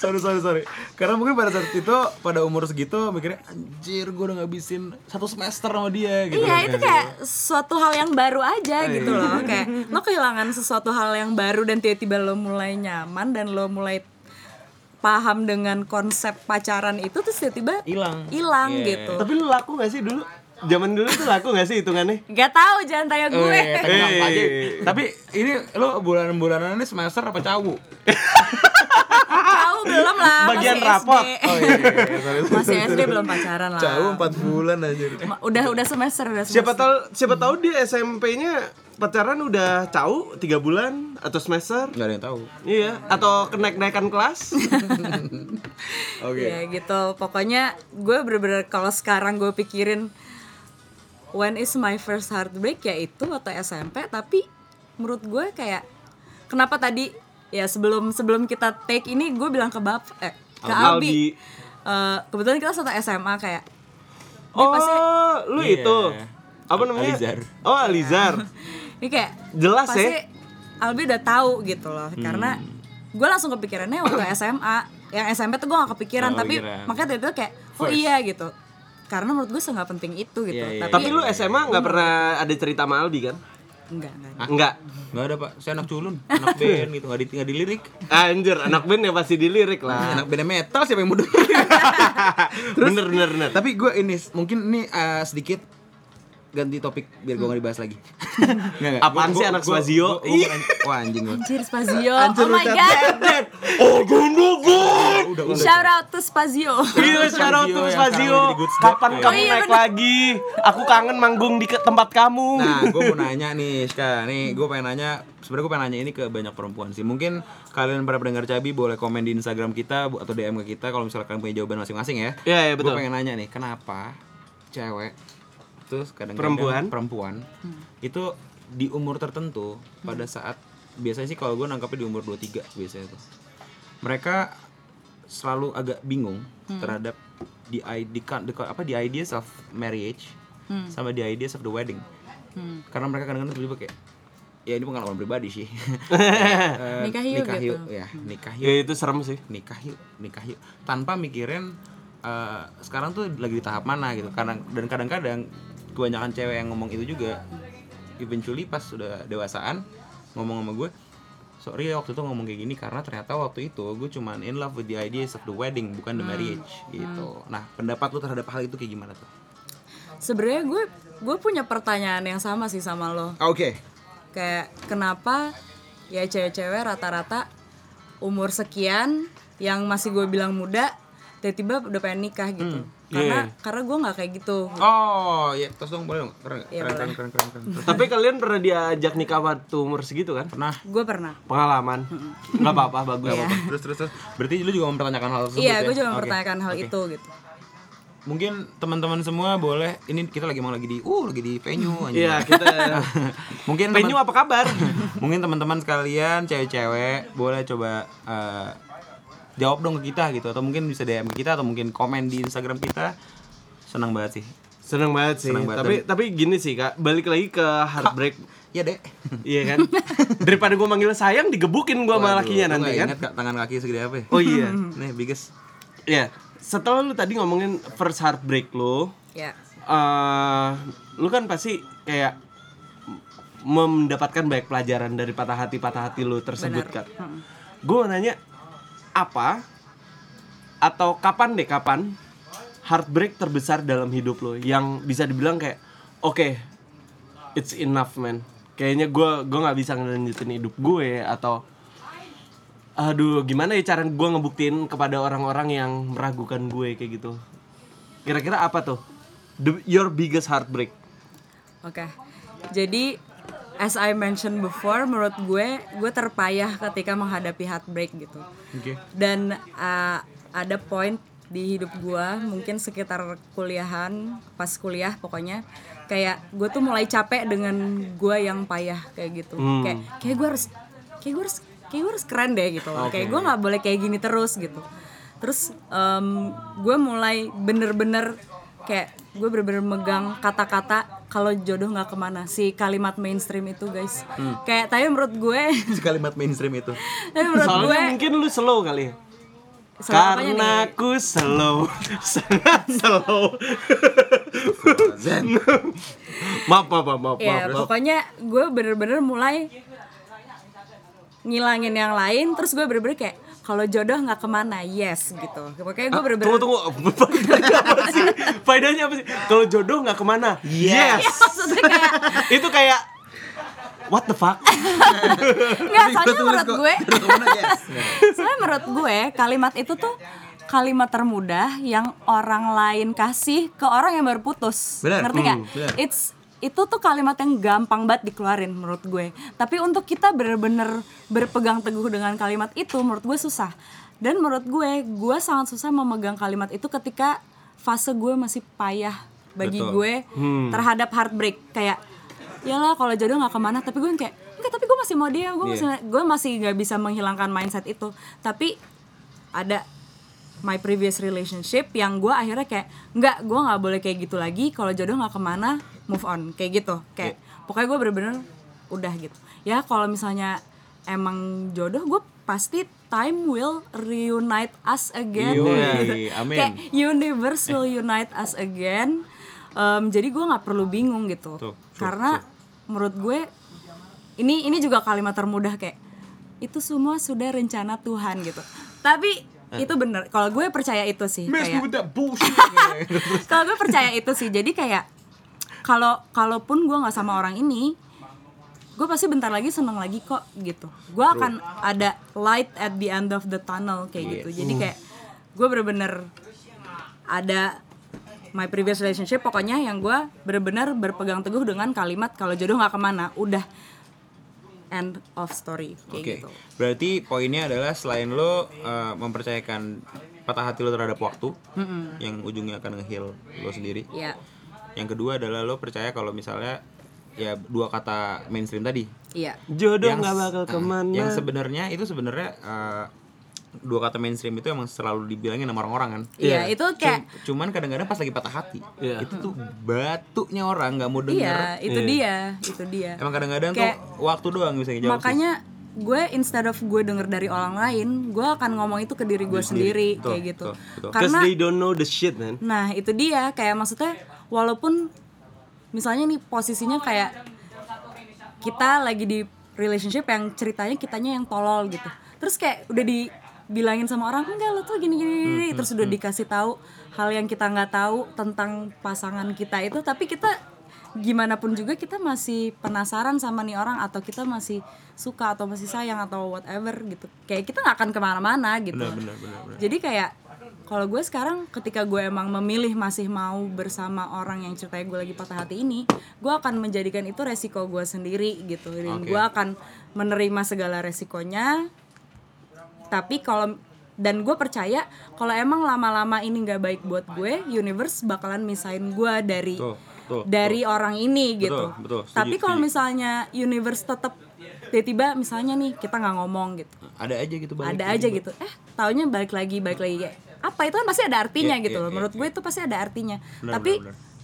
sorry sorry sorry karena mungkin pada saat itu pada umur segitu mikirnya anjir gue udah ngabisin satu semester sama dia gitu Iya kan. itu kayak suatu hal yang baru aja gitu loh kayak lo kehilangan sesuatu hal yang baru dan tiba-tiba lo mulai nyaman dan lo mulai paham dengan konsep pacaran itu terus tiba-tiba hilang hilang Iya. gitu. Tapi lu laku gak sih dulu? Zaman dulu tuh laku gak sih hitungannya? Gak tahu jangan tanya gue. Eh, tapi apa aja. Eh. Tapi ini lo bulan-bulanan ini semester apa cawu? [LAUGHS] tahu belum lah. Bagian masih rapot. SD. [LAUGHS] Oh iya, iya, sorry. Masih SD belum pacaran lah. Cawu 4 bulan aja. Udah udah semester udah semester. Siapa tahu siapa tahu dia SMP-nya pacaran udah tahu tiga bulan atau semester Enggak ada yang tahu. iya atau kenaik-naikan kelas [LAUGHS] Oke. Ya gitu. Pokoknya gue bener-bener kalau sekarang gue pikirin when is my first heartbreak ya itu atau SMP tapi menurut gue kayak kenapa tadi ya sebelum sebelum kita take ini gue bilang ke bap eh ke Albi. Albi eh, kebetulan kita satu SMA kayak Oh, pasti- lu Iya. itu. Apa namanya? Alizar. Oh, Alizar. ini kayak Jelas pasti ya. Albi udah tahu gitu loh karena gue langsung kepikirannya waktu [COUGHS] SMA yang SMP tuh gue gak kepikiran Oh, tapi kepikiran. makanya itu kayak oh iya gitu karena menurut gue nggak penting itu gitu Iya, iya, tapi, Tapi lu SMA nggak pernah ada cerita sama Albi kan? Enggak enggak Enggak. Nggak ada pak, saya anak culun, anak band gitu, nggak di, dilirik Anjir, anak band ya pasti dilirik lah. Anak band metal siapa yang mau dengerin? [LAUGHS] bener bener bener. Tapi gue ini, mungkin ini eh, sedikit ganti topik biar gue nggak dibahas lagi. Nggak. Apaan Gua- sih gua- anak nanya- Wah anjing gue. Anjir Spazio Anjir, oh my god Oh, gundu gun. Udah, udah. shout out to Spazio Iya, shout out Spazio to Spazio. sekarang Kapan ya. kamu Oh, iya, naik bener. lagi? Aku kangen manggung di tempat kamu. Nah, gue mau nanya nih, Ska. Nih, gue pengen nanya. Sebenarnya gue pengen nanya ini ke banyak perempuan sih. Mungkin kalian para pendengar Cabi boleh komen di Instagram kita atau DM ke kita kalau misalnya kalian punya jawaban masing-masing ya. Iya, iya, betul. Gue pengen nanya nih, kenapa cewek terus kadang Perempuan. perempuan itu di umur tertentu pada saat biasanya sih kalau gue nangkapnya di umur 23 biasanya tuh. Mereka selalu agak bingung terhadap di i- di, kan- di- apa di ideas of marriage sama di ideas of the wedding. Karena mereka kadang-kadang tiba-tiba kayak ya ini pengalaman pribadi sih. [LAUGHS] Eh, Nikah yuk nikah gitu. yuk, ya, nikah yuk Ya itu serem sih. nikah yuk nikah yuk tanpa mikirin eh, sekarang tuh lagi di tahap mana gitu karena dan kadang-kadang kebanyakan cewek yang ngomong itu juga eventually pas sudah dewasaan ngomong sama gue sorry ya waktu itu ngomong kayak gini karena ternyata waktu itu gue cuman in love with the ideas of the wedding bukan the marriage gitu. Nah pendapat lu terhadap hal itu kayak gimana tuh? Sebenarnya gue gue punya pertanyaan yang sama sih sama lo. Oke. Kayak kenapa ya cewek-cewek rata-rata umur sekian yang masih gue bilang muda tiba-tiba udah pengen nikah gitu karena karena gue nggak kayak gitu oh ya terus dong boleh dong keren Iya, keren, boleh. keren keren keren keren Tapi kalian pernah diajak nikah waktu umur segitu kan? pernah gue pernah Pengalaman. Nggak apa-apa, bagus. Iya. terus terus terus berarti lu juga mempertanyakan hal tersebut iya ya? gue juga Oke. mempertanyakan hal Oke. itu gitu mungkin teman-teman semua boleh ini kita lagi mau lagi di uh lagi di venue anjing. Iya, kita [LAUGHS] mungkin Penyu teman- apa kabar? [LAUGHS] mungkin teman-teman sekalian cewek-cewek boleh coba eh, jawab dong ke kita gitu atau mungkin bisa DM ke kita atau mungkin komen di Instagram kita senang banget sih Seneng banget sih. Banget. Tapi tapi gini sih kak, balik lagi ke heartbreak. [LAUGHS] ya dek iya kan? Daripada gua manggil sayang, digebukin gua sama lakinya nanti kan. ingat Kak, tangan kaki segede apa ya? Oh iya. [LAUGHS] nih biggest Iya. Setelah lu tadi ngomongin first heartbreak lu, ya eh lu kan pasti kayak mendapatkan banyak pelajaran dari patah hati patah hati lu tersebut kan. Gue nanya apa atau kapan deh kapan heartbreak terbesar dalam hidup lo yang bisa dibilang kayak oke it's enough man. Kayaknya gue gue nggak bisa ngelanjutin hidup gue atau aduh gimana ya cara gue ngebuktiin kepada orang-orang yang meragukan gue kayak gitu. Kira-kira apa tuh? The- your biggest heartbreak. Oke. Jadi as I mentioned before, menurut gue gue terpayah ketika menghadapi heartbreak gitu. Oke. Dan uh, ada poin di hidup gue mungkin sekitar kuliahan, pas kuliah pokoknya kayak gue tuh mulai capek dengan gue yang payah kayak gitu. Kayak kayak gue harus kayak gue harus kayak gue harus keren deh gitu loh. Kayak gue nggak boleh kayak gini terus gitu. Terus em, gue mulai bener-bener kayak gue bener-bener megang kata-kata kalau jodoh nggak ke mana. Si kalimat mainstream itu guys. Kayak tapi menurut gue Si kalimat mainstream itu. [LAUGHS] Tapi menurut gue soalnya mungkin lu slow kali ya. Slow karena aku slow. [LAUGHS] Sangat slow. [LAUGHS] Zen. Maaf maaf maaf maaf, ya maaf. pokoknya gue bener-bener mulai ngilangin yang lain terus gue bener-bener kayak kalau jodoh nggak ke mana? Yes gitu. Pokoknya gue bener-bener tunggu tunggu. Faedahnya [LAUGHS] apa sih? Faedahnya apa sih? Kalau jodoh nggak ke mana? Yes. Maksudnya kayak [LAUGHS] itu kayak what the fuck? [LAUGHS] Nggak soalnya menurut gue yes. soalnya menurut gue kalimat itu tuh kalimat termudah yang orang lain kasih ke orang yang baru putus. Benar. ngerti nggak? Hmm, benar. it's itu tuh kalimat yang gampang banget dikeluarin menurut gue. Tapi untuk kita bener-bener berpegang teguh dengan kalimat itu menurut gue susah. Dan menurut gue gue sangat susah memegang kalimat itu ketika fase gue masih payah bagi Betul. gue terhadap heartbreak. Kayak yalah kalau jodoh nggak ke mana. Tapi gue kayak enggak tapi gue masih mau dia gue masih gue masih nggak bisa menghilangkan mindset itu. Tapi ada my previous relationship yang gue akhirnya kayak nggak gue nggak boleh kayak gitu lagi. Kalau jodoh nggak ke mana move on kayak gitu. Kayak pokoknya gue bener-bener udah gitu. Ya kalau misalnya emang jodoh gue pasti time will reunite us again. Yoi, [LAUGHS] gitu. amin. kayak universe will unite us again. Em, jadi gue nggak perlu bingung gitu. Tuh, tuh, karena menurut gue ini ini juga kalimat termudah kayak itu semua sudah rencana Tuhan gitu. Tapi itu bener. Kalau gue percaya itu sih kayak [LAUGHS] kalau gue percaya itu sih. Jadi kayak kalau kalaupun gue nggak sama orang ini gue pasti bentar lagi seneng lagi kok gitu. Gue akan ada light at the end of the tunnel kayak gitu. Jadi kayak gue bener-bener ada my previous relationship. Pokoknya yang gue bener-bener berpegang teguh dengan kalimat kalau jodoh nggak ke mana. Udah. End of story kayak Oke. gitu. Berarti poinnya adalah selain lo uh, mempercayakan patah hati lo terhadap waktu yang ujungnya akan nge-heal lo sendiri. ya Yang kedua adalah lo percaya kalau misalnya ya dua kata mainstream tadi iya Jodoh Yang nggak bakal ah, ke mana. Yang sebenarnya itu sebenarnya uh, dua kata mainstream itu emang selalu dibilangin sama orang-orang kan. iya itu kayak Cum- Cuman kadang-kadang pas lagi patah hati, Iya. itu tuh batunya orang nggak mau denger. iya itu dia itu dia Emang kadang-kadang Kayak- tuh waktu doang bisa ngejawab sih. makanya gue instead of gue denger dari orang lain gue akan ngomong itu ke diri gue sendiri, Betul, kayak gitu betul, betul. Cause karena they don't know the shit man. nah itu dia kayak maksudnya walaupun misalnya nih posisinya kayak kita lagi di relationship yang ceritanya kitanya yang tolol gitu. Terus kayak udah dibilangin sama orang enggak lo tuh gini gini, gini." Hmm, terus udah dikasih tahu hal yang kita nggak tahu tentang pasangan kita itu. Tapi kita gimana pun juga kita masih penasaran sama nih orang atau kita masih suka atau masih sayang atau whatever gitu. Kayak kita nggak akan ke mana-mana gitu. Benar, benar, benar, benar. jadi kayak kalau gue sekarang ketika gue emang memilih masih mau bersama orang yang ceritanya gue lagi patah hati ini gue akan menjadikan itu resiko gue sendiri gitu. Dan Oke. gue akan menerima segala resikonya. Tapi kalau dan gue percaya kalau emang lama-lama ini nggak baik buat gue universe bakalan misahin gue dari Tuh, tuh, dari orang ini Betul, gitu. betul. Setuju, tapi kalau misalnya universe tetap tiba-tiba misalnya nih kita nggak ngomong gitu. Ada aja gitu balik. ada aja gitu. Eh taunya balik lagi balik lagi. kayak apa itu kan pasti ada artinya Iya, gitu iya, loh iya, menurut gue itu pasti ada artinya Benar, tapi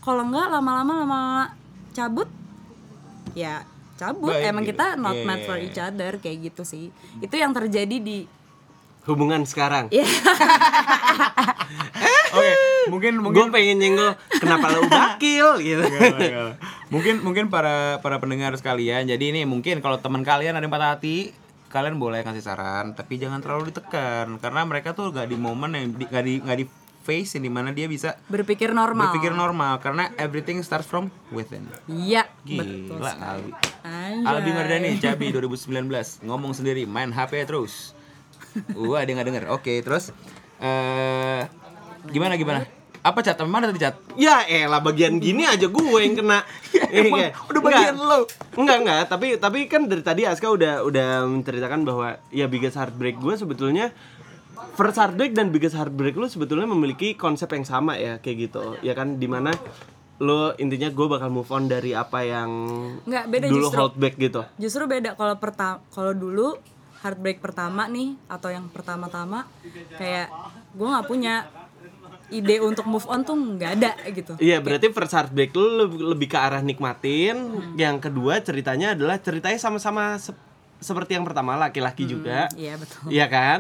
kalau enggak lama-lama lama-lama cabut ya cabut Baik, emang gitu. kita not Iya, meant iya, for iya. each other kayak gitu sih itu yang terjadi di Hubungan sekarang. Iya. [LAUGHS] Oke, mungkin Gue mungkin pengen nyenggol kenapa lo bakil [LAUGHS] gitu. mungkin mungkin para para pendengar sekalian. Jadi ini mungkin kalau teman kalian ada yang patah hati, kalian boleh kasih saran, tapi jangan terlalu ditekan karena mereka tuh gak di momen yang di, gak di gak di phase yang di mana dia bisa berpikir normal berpikir normal karena everything starts from within. iya betul Gila, sekali. Albi. Anjay. Albi Mardani, [LAUGHS] Cabi 2019 ngomong sendiri, main HP terus. [LAUGHS] Wah, dia nggak denger. Oke, terus eh gimana gimana? Apa cat? Mana tadi cat? Ya elah bagian gini aja gue yang kena. [LAUGHS] Iya, Emang iya. udah bagian Enggak. lo. Enggak enggak, tapi tapi kan dari tadi Aska udah udah menceritakan bahwa ya biggest heartbreak gue sebetulnya first heartbreak dan biggest heartbreak lu sebetulnya memiliki konsep yang sama ya kayak gitu. Ya kan di mana lo intinya gue bakal move on dari apa yang Nggak, beda dulu justru. hold back gitu. Justru beda kalau pertama kalau dulu heartbreak pertama nih atau yang pertama-tama kayak gue nggak punya ide untuk move on tuh nggak ada gitu. Iya berarti first heartbreak lu lebih, lebih ke arah nikmatin. Yang kedua ceritanya adalah ceritanya sama-sama sep- seperti yang pertama laki-laki juga. Iya betul. Iya kan?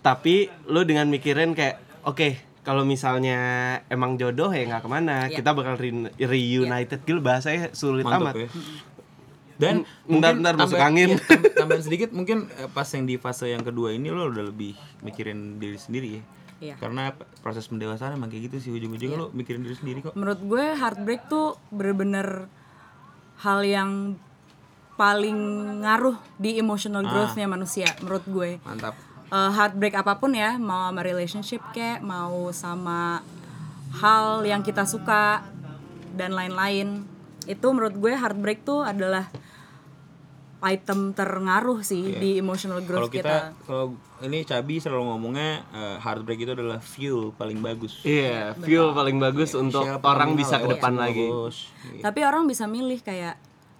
Tapi lu dengan mikirin kayak oke kalau misalnya emang jodoh ya nggak ke mana, Iya. kita bakal re- reunited gitu bahasanya sulit Mantap amat. ya. Dan Bentar, mungkin bentar, masuk angin. tam- tambahan sedikit mungkin eh, pas yang di fase yang kedua ini lo udah lebih mikirin diri sendiri ya. Iya. Karena proses pendewasaan emang kayak gitu sih ujung-ujungnya lo mikirin diri sendiri kok. Menurut gue heartbreak tuh bener-bener hal yang paling ngaruh di emotional growth-nya manusia menurut gue. Mantap. Eh, heartbreak apa pun ya, mau sama relationship kayak, mau sama hal yang kita suka dan lain-lain. Itu menurut gue heartbreak tuh adalah item terngaruh sih di emotional growth kita kita. kalau ini Cabi selalu ngomongnya eh, heartbreak itu adalah fuel paling bagus. Iya, fuel paling bagus untuk Siapa orang bisa ke depan lagi. Gitu. Tapi orang bisa milih kayak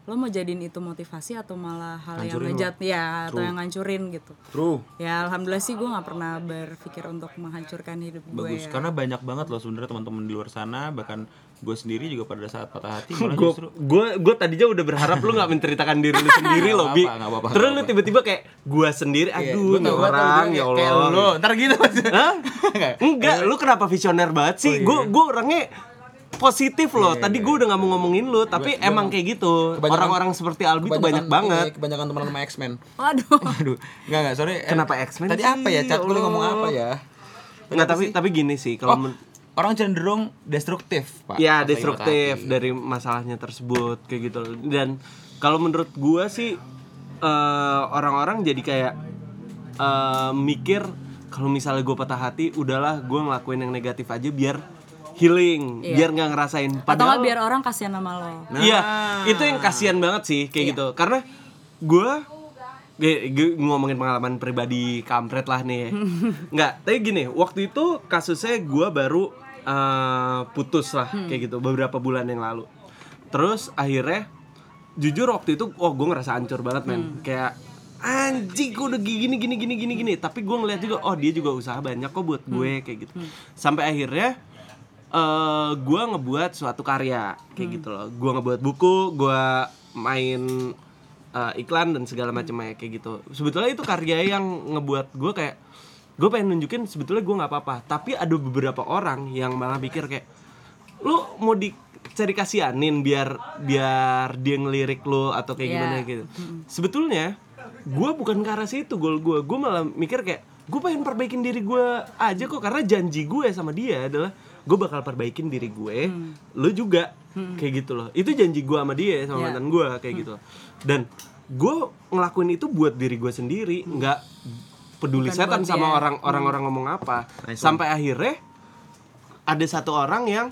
lo mau jadiin itu motivasi atau malah hal yang Ngancurin lo. ngejat ya atau yang ngancurin gitu True. ya alhamdulillah sih gue nggak pernah berpikir untuk menghancurkan hidup gue Bagus, ya. karena banyak banget loh sebenarnya teman-teman di luar sana bahkan gue sendiri juga pada saat patah hati malah gue justru gue gue tadinya udah berharap lu nggak menceritakan diri lu [LAUGHS] sendiri loh bi. nggak apa-apa, terus lu tiba-tiba kayak gue sendiri Iya, aduh gua tau banget orang ya kayak- kayak allah. lu. ntar gitu [LAUGHS] Hah? enggak lu kenapa visioner banget sih? Gue gue orangnya positif loh. Tadi gue udah nggak mau ngomongin lu tapi emang kayak gitu. orang-orang seperti Albi tuh banyak banget. iya, kebanyakan teman sama X-Men. Waduh. [LAUGHS] Aduh nggak nggak sorry. Kenapa X-Men tadi sih? apa ya? Cat Ya lu Allah. ngomong apa ya? Nggak tapi tapi gini sih oh, kalau men- orang cenderung destruktif pak ya destruktif dari masalahnya tersebut kayak gitu loh. dan kalau menurut gua sih eh, orang-orang jadi kayak eh, mikir kalau misalnya gue patah hati udahlah gue ngelakuin yang negatif aja biar healing biar nggak ngerasain atau nggak padahal biar orang kasihan sama lo Iya, itu yang kasihan banget sih kayak gitu. Karena gua gue, gue ngomongin pengalaman pribadi kampret lah nih. [LAUGHS] Nggak, tapi gini, waktu itu kasusnya gua baru eh, putus lah kayak gitu beberapa bulan yang lalu. Terus akhirnya jujur waktu itu oh gue ngerasa hancur banget men. Kayak anjing gue udah gini gini gini gini gini. Tapi gue ngeliat juga oh dia juga usaha banyak kok buat gue kayak gitu. Sampai akhirnya eh gue ngebuat suatu karya kayak gitu loh. Gue ngebuat buku gue main eh, iklan dan segala macamnya kayak gitu. Sebetulnya itu karya yang ngebuat gue kayak gue pengen nunjukin sebetulnya gue nggak apa-apa tapi ada beberapa orang yang malah pikir kayak lu mau dicari kasihanin biar biar dia ngelirik lu atau kayak Iya. gimana gitu. Sebetulnya gue bukan ke arah situ goal gue gue malah mikir kayak gue pengen perbaikin diri gue aja kok karena janji gue sama dia adalah gue bakal perbaikin diri gue lu juga. Kayak gitu loh. Itu janji gue sama dia sama Iya. mantan gue kayak gitu dan gue ngelakuin itu buat diri gue sendiri nggak peduli Bukan setan sama dia. orang orang-orang ngomong apa. Sampai akhirnya ada satu orang yang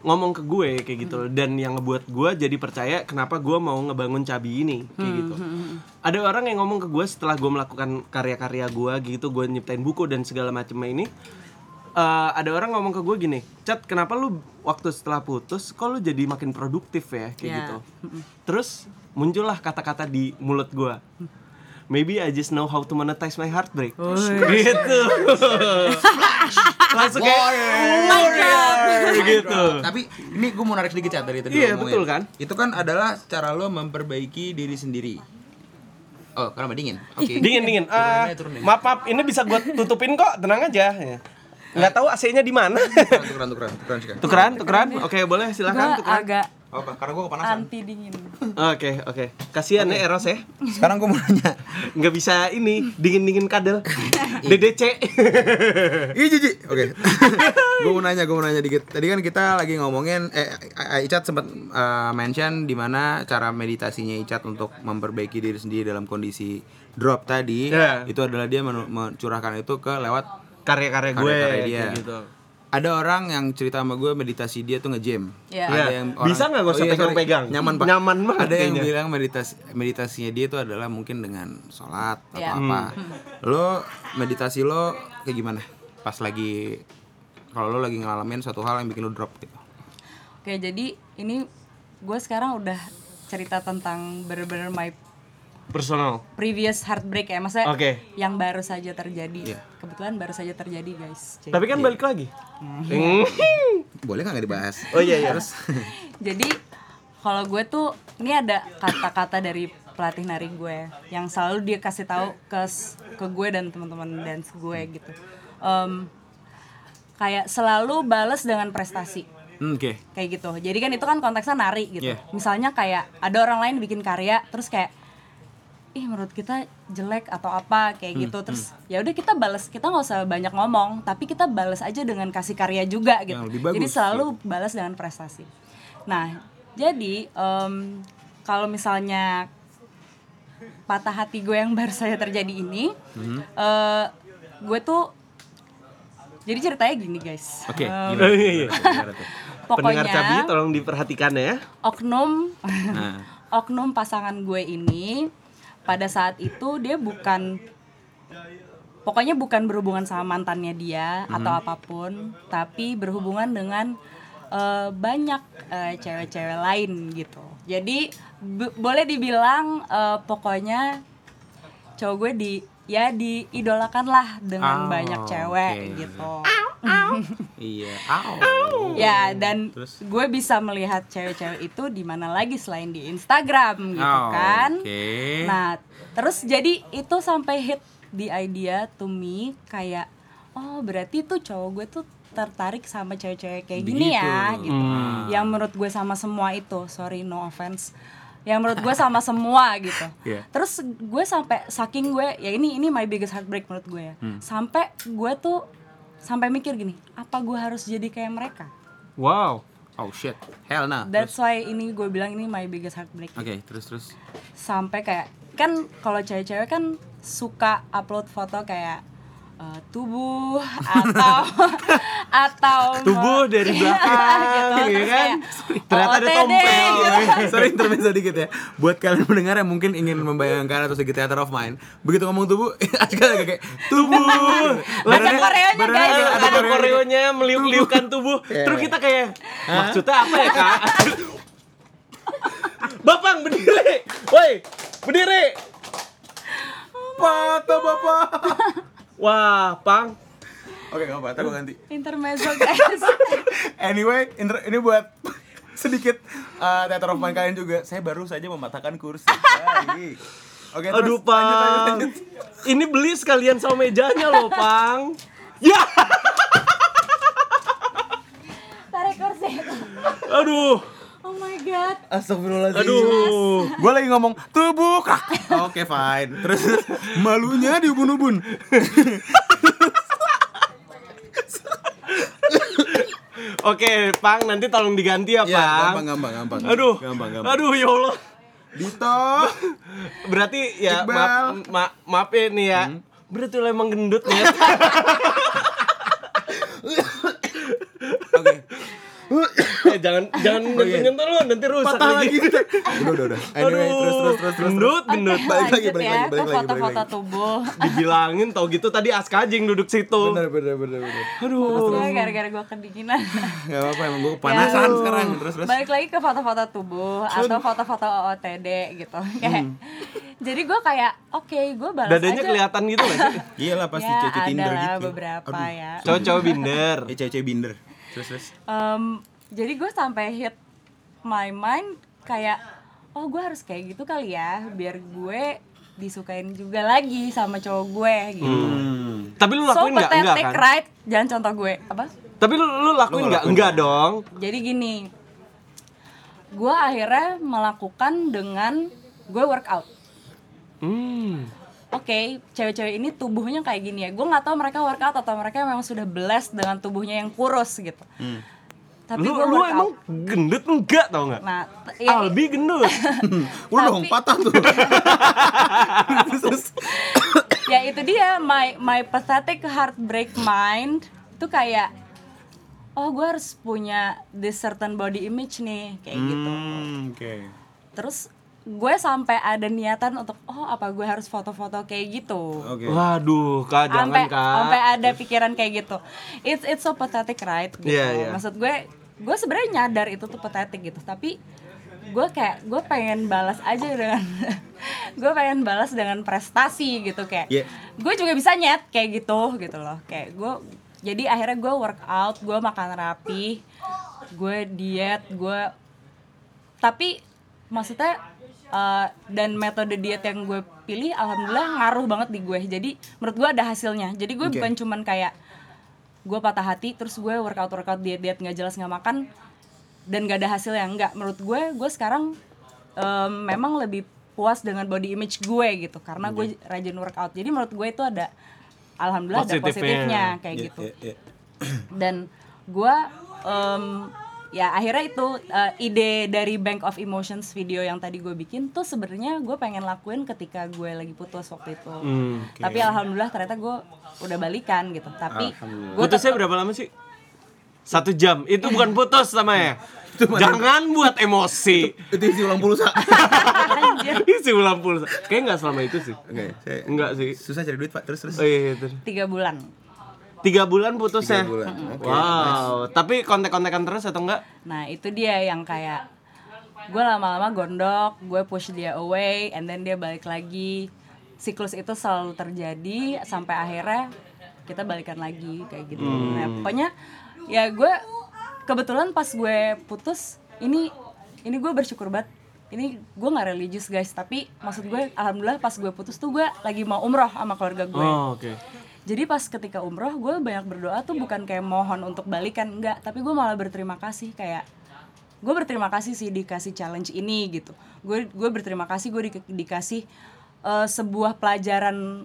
ngomong ke gue kayak gitu. Loh. dan yang ngebuat gue jadi percaya kenapa gue mau ngebangun cabi ini kayak gitu. ada orang yang ngomong ke gue setelah gue melakukan karya-karya gue gitu gue nyiptain buku dan segala macamnya ini. Eh, ada orang ngomong ke gue gini cat kenapa lu waktu setelah putus kok lu jadi makin produktif ya? Kayak Ya. gitu. Terus muncullah kata-kata di mulut gue Maybe I just know how to monetize my heartbreak. Gitu. Langsung kayak warrior gitu. Tapi ini gue mau narik sedikit cat dari tadi Iya, betul kan? Itu kan adalah cara lo memperbaiki diri sendiri. Oh, karena dingin. Oke. Dingin dingin. Ah, turunin. maaf, maaf, ini bisa gue tutupin kok, tenang aja. Ya. Nggak tahu AC-nya di mana. Tukeran, tukeran, tukeran sih kan. tukeran, tukeran. Oke, boleh silakan tukeran. agak Oh, apa? Karena gue kepanasan. anti dingin Oke, oke. Kasihan ya Eros ya. Sekarang gue mau nanya. Nggak bisa ini dingin-dingin kadel. [LAUGHS] DDC. [LAUGHS] Iya Jiji. Oke. [LAUGHS] gue mau nanya, gue mau nanya dikit. Tadi kan kita lagi ngomongin eh Icat sempat eh, mention di mana cara meditasinya Icat untuk memperbaiki diri sendiri dalam kondisi drop tadi Iya. itu adalah dia menu- mencurahkan itu ke lewat Karya-karya gue Karya-karya dia. gitu. Ada orang yang cerita sama gue meditasi dia tuh nge-jam. Iya. Ada Iya. yang Bisa nggak nggak usah iya, pegang-pegang? Nyaman pak. Nyaman banget Ada yang kayaknya. bilang meditasi meditasinya dia itu adalah mungkin dengan sholat atau Iya. apa. Hmm. Lo meditasi lo kayak gimana? Pas lagi kalau lo lagi ngalamin suatu hal yang bikin lo drop gitu. Oke, jadi ini gue sekarang udah cerita tentang bener-bener my Personal. previous heartbreak ya, maksudnya Oke. yang baru saja terjadi. Iya. Kebetulan baru saja terjadi, guys. Jadi, Tapi kan balik lagi. Hmm. [LAUGHS] Boleh nggak nggak dibahas? Oh iya iya. [LAUGHS] jadi kalau gue tuh ini ada kata-kata dari pelatih nari gue yang selalu dia kasih tahu ke ke gue dan teman-teman dance gue gitu. Em, kayak selalu bales dengan prestasi. Hmm, Oke. kayak gitu jadi kan itu kan konteksnya nari gitu Iya. misalnya kayak ada orang lain bikin karya terus kayak ih menurut kita jelek atau apa kayak Hmm, gitu terus ya udah kita balas kita nggak usah banyak ngomong tapi kita balas aja dengan kasih karya juga gitu Yang lebih bagus, jadi selalu balas dengan prestasi nah jadi em, kalau misalnya patah hati gue yang baru saja terjadi ini Hmm. eh, gue tuh jadi ceritanya gini guys Oke. Em, gimana? Iya, iya. [LAUGHS] Gimana tuh? Pendengar pokoknya cabi tolong diperhatikan ya. oknum Nah. [LAUGHS] oknum pasangan gue ini pada saat itu dia bukan pokoknya bukan berhubungan sama mantannya dia atau apa pun tapi berhubungan dengan eh, banyak eh, cewek-cewek lain gitu. Jadi b- boleh dibilang eh, pokoknya cowok gue di ya diidolakan lah dengan Oh, banyak cewek oke. gitu Iya. Ya dan Terus? gue bisa melihat cewek-cewek itu di mana lagi selain di Instagram gitu Oh, kan Oke. Nah, terus jadi itu sampai hit di idea to me kayak oh berarti tuh cowok gue tuh tertarik sama cewek-cewek kayak gini ya Begitu. gitu. Yang menurut gue sama semua itu, sorry no offense. Yang menurut gue sama semua gitu. Iya. Terus gue sampai saking gue ya ini ini my biggest heartbreak menurut gue ya. Hmm. Sampai gue tuh sampai mikir gini, apa gue harus jadi kayak mereka? Wow. Oh shit. Hell nah. That's why ini gue bilang ini my biggest heartbreak. Oke, terus terus. sampai kayak kan kalau cewek-cewek kan suka upload foto kayak eh, tubuh atau [LAUGHS] atau Tubuh dari [LAUGHS] belakang, gitu, ya kan? kayak Ternyata ada tompel. gitu. [LAUGHS] Sorry intermezzo dikit ya. Buat kalian pendengar yang mungkin ingin membayangkan atau sedikit theater of mind, begitu ngomong tubuh, Aska agak kayak tubuh. Baca koreonya, guys. ada ada koreonya. koreonya meliuk-liukkan tubuh. Iya. Terus kita kayak maksudnya apa ya, Kak? Bapang berdiri. Woi, berdiri. Patah bapak. Wah, Pang. Oke, nggak apa, ntar gua ganti. intermezzo guys [LAUGHS] Anyway, inter- ini buat [LAUGHS] sedikit uh, theater of mind kalian juga. Saya baru saja mematahkan kursi. Baik. Oke, terus Aduh, lanjut, Pang. lanjut, lanjut. Ini beli sekalian sama mejanya loh, Pang. Ya. tarik kursi Aduh. Oh my god Astagfirullahaladzim. Aduh. Gue lagi ngomong tubuh krak. Oke fine. Terus malunya di ubun-ubun. Oke, Pang, nanti tolong diganti ya, Ya, Pang. gampang gampang gampang. Aduh. gampang gampang. Aduh, ya Allah. Dito. Berarti ya Iqbal. maaf, ma maaf ya nih ya. Berarti lo emang gendut ya. [LAUGHS] Oke. [LAUGHS] [LAUGHS] eh, jangan jangan nyentuh-nyentuh lo nanti rusak Patah lagi. lagi. [LAUGHS] Udah udah udah. Anyway, Aduh, terus terus terus terus. gendut, gendut. Oke, Balik lagi, balik ya lagi, balik lagi, foto-foto tubuh [LAUGHS] Dibilangin tau gitu tadi aska aja yang duduk situ. Bener bener bener bener. Aduh. Terus gue gara-gara gue kedinginan Gak apa-apa emang gue kepanasan Ya. sekarang. Terus terus. balik lagi ke foto-foto tubuh atau foto-foto OOTD gitu kayak jadi gue kayak oke gue balas Dadanya aja kelihatan gitu gak sih? Iya lah pasti ya cewek ada Tinder gitu. beberapa Aduh. ya Cowok-cowok binder. Eh cewek binder. Terus terus. Em, jadi gue sampai hit my mind kayak oh gue harus kayak gitu kali ya biar gue disukain juga lagi sama cowok gue gitu Tapi lu so lakuin nggak? Enggak pathetic kan? right jangan contoh gue apa Tapi lu, lu lakuin nggak? Enggak dong. jadi gini gue akhirnya melakukan dengan gue workout Hmm. Oke, cewek-cewek ini tubuhnya kayak gini ya. Gue nggak tahu mereka workout atau mereka memang sudah blessed dengan tubuhnya yang kurus gitu. Tapi Lu, gue lu workout. emang gendut enggak tau nggak? Nah, ya, Albi gendut. [LAUGHS] Udah dong patah tuh. [LAUGHS] ya itu dia my my pathetic heartbreak mind itu kayak oh gue harus punya this certain body image nih kayak gitu. Hmm, oke. Terus gue sampai ada niatan untuk oh apa gue harus foto-foto kayak gitu. Oke. Waduh, kak jangan sampai kak. sampai ada pikiran kayak gitu it's it's so pathetic right gitu Iya, iya. maksud gue gue sebenarnya nyadar itu tuh pathetic gitu tapi gue kayak gue pengen balas aja dengan [LAUGHS] gue pengen balas dengan prestasi gitu kayak Iya. gue juga bisa nyet kayak gitu gitu loh kayak gue jadi akhirnya gue workout gue makan rapi gue diet gue tapi maksudnya uh, dan metode diet yang gue pilih alhamdulillah ngaruh banget di gue jadi menurut gue ada hasilnya jadi gue Oke. bukan cuman kayak gue patah hati terus gue workout workout diet diet nggak jelas nggak makan dan gak ada hasilnya nggak menurut gue gue sekarang em, memang lebih puas dengan body image gue gitu karena gue rajin workout jadi menurut gue itu ada alhamdulillah ada Positifnya. positifnya kayak Iya, gitu iya, iya. dan gue em, ya akhirnya itu eh, ide dari Bank of Emotions video yang tadi gue bikin tuh sebenarnya gue pengen lakuin ketika gue lagi putus waktu itu Hmm. tapi alhamdulillah ternyata gue udah balikan gitu tapi gue Putusnya berapa lama sih? Satu jam. Itu bukan putus sama ya. [LAUGHS] Jangan buat emosi. Itu isi ulang pulsa. [LAUGHS] [LAUGHS] Isi ulang pulsa. Kayaknya nggak selama itu sih. Oke, saya Enggak sih. susah cari duit, Pak. Terus terus. Oh iya, iya, terus. tiga bulan Tiga bulan putus ya? bulan. Oke, Wow, tapi kontak-kontakan terus atau enggak? Nah itu dia yang kayak gue lama-lama gondok, gue push dia away, and then dia balik lagi. Siklus itu selalu terjadi sampai akhirnya kita balikan lagi kayak gitu. Nah pokoknya ya gue kebetulan pas gue putus ini ini gue bersyukur banget. Ini gue nggak religius guys, tapi maksud gue alhamdulillah pas gue putus tuh gue lagi mau umroh sama keluarga gue. Oh, oke. Jadi pas ketika umroh gue banyak berdoa tuh bukan kayak mohon untuk balikan enggak, tapi gue malah berterima kasih kayak gue berterima kasih sih dikasih challenge ini gitu. Gue gue berterima kasih gue di- dikasih eh, sebuah pelajaran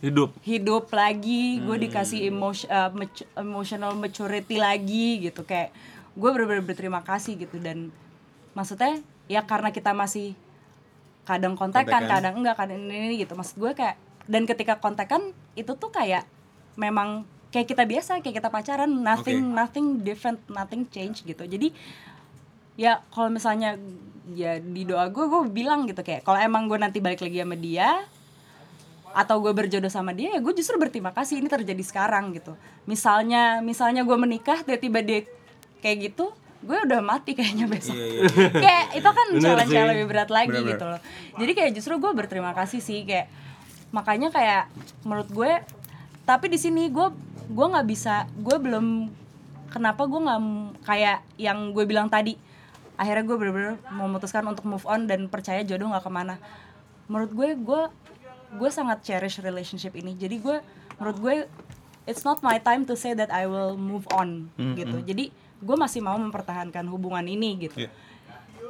Hidup. hidup lagi, gue dikasih emotion, eh, mat- emotional maturity lagi gitu kayak gue bener-bener berterima kasih gitu dan maksudnya ya karena kita masih kadang kontekan, kadang enggak, kadang ini, ini gitu. Maksud gue kayak dan ketika kontekan itu tuh kayak memang kayak kita biasa, kayak kita pacaran, nothing nothing different, nothing change gitu. Jadi ya kalau misalnya ya di doa gue gue bilang gitu kayak kalau emang gue nanti balik lagi sama dia atau gue berjodoh sama dia ya gue justru berterima kasih ini terjadi sekarang gitu. Misalnya misalnya gue menikah tiba-tiba dia kayak gitu gue udah mati kayaknya besok. Kayak itu kan Bener challenge yang lebih berat lagi gitu loh. Jadi kayak justru gue berterima kasih sih kayak makanya kayak menurut gue tapi di sini gue gue nggak bisa gue belum kenapa gue nggak kayak yang gue bilang tadi. Akhirnya gue bener-bener memutuskan untuk move on dan percaya jodoh nggak ke mana. Menurut gue gue gue sangat cherish relationship ini. Jadi gue menurut gue it's not my time to say that I will move on gitu. Jadi gue masih mau mempertahankan hubungan ini gitu.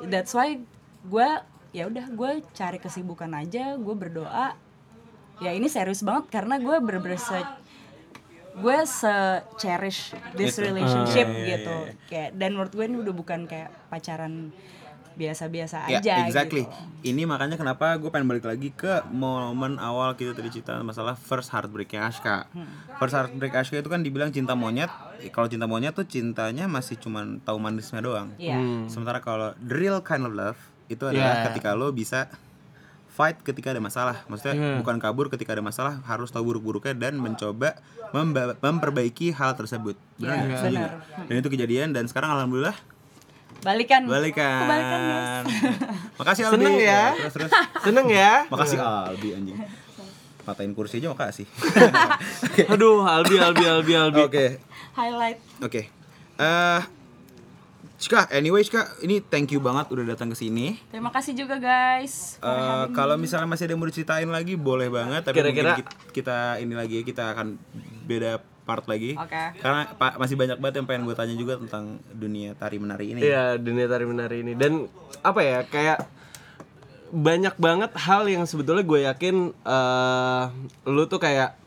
That's why gue ya udah gue cari kesibukan aja gue berdoa ya ini serius banget karena gue bener-bener se gue se cherish this relationship gitu kayak dan menurut gue ini udah bukan kayak pacaran biasa-biasa Ya, aja exactly. gitu. Ini makanya kenapa gue pengen balik lagi ke momen awal kita tadi cerita masalah first heartbreaknya Ashka. Hmm. First heartbreak Ashka itu kan dibilang cinta monyet. Kalau cinta monyet tuh cintanya masih cuman tahu manisnya doang. Iya. Sementara kalau the real kind of love itu adalah Yeah. ketika lo bisa fight ketika ada masalah. Maksudnya bukan kabur ketika ada masalah, harus tahu buruk-buruknya dan mencoba memba- memperbaiki hal tersebut. Benar Iya, nggak? Setuju benar. Dan itu kejadian dan sekarang alhamdulillah balikan balikan. Kebalikan, guys. [LAUGHS] makasih Albi. Seneng ya? Terus terus. Seneng ya? Makasih Albi anjing. Patahin kursi aja makasih. [LAUGHS] Aduh, Albi, Albi, Albi, Albi. Oke. highlight Oke. Eh Shka, anyway Shka, ini thank you banget udah datang ke sini. terima kasih juga guys Eh, me. kalau misalnya masih ada yang mau diceritain lagi boleh banget tapi Kira-kira- kita ini lagi kita akan beda part lagi. Oke. Karena Pak masih banyak banget yang pengen gue tanya juga tentang dunia tari menari ini. Iya, dunia tari menari ini dan apa ya kayak banyak banget hal yang sebetulnya gue yakin eh lu tuh kayak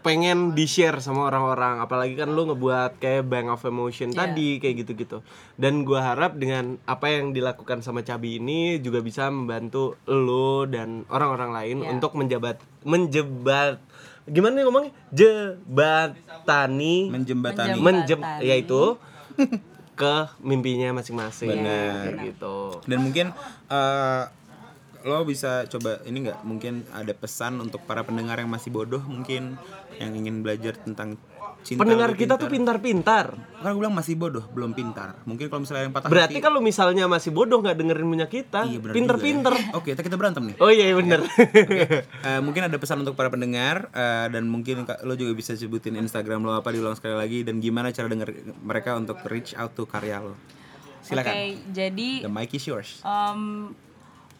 pengen di share sama orang-orang. Apalagi kan lu ngebuat kayak bank of emotion tadi kayak gitu-gitu. Dan gue harap dengan apa yang dilakukan sama Cabi ini juga bisa membantu lu dan orang-orang lain Iya. untuk menjabat menjebat gimana nih ngomongnya? Jebatani. Menjembatani. menjem yaitu [LAUGHS] ke mimpinya masing-masing Benar. gitu. Dan mungkin eh, lo bisa coba ini nggak? Mungkin ada pesan untuk para pendengar yang masih bodoh mungkin yang ingin belajar tentang cinta pendengar kita tuh pintar. pintar-pintar Kan gue bilang masih bodoh, belum pintar. Mungkin kalau misalnya yang patah berarti hati, kalau misalnya masih bodoh nggak dengerin punya kita iya, benar pinter-pinter juga ya. Oke, kita kita berantem nih. oh iya iya, bener Eh, mungkin ada pesan untuk para pendengar eh, dan mungkin lo juga bisa sebutin Instagram lo apa diulang sekali lagi dan gimana cara denger mereka untuk reach out to karya lo. Silakan. Oke, jadi The mic is yours. um,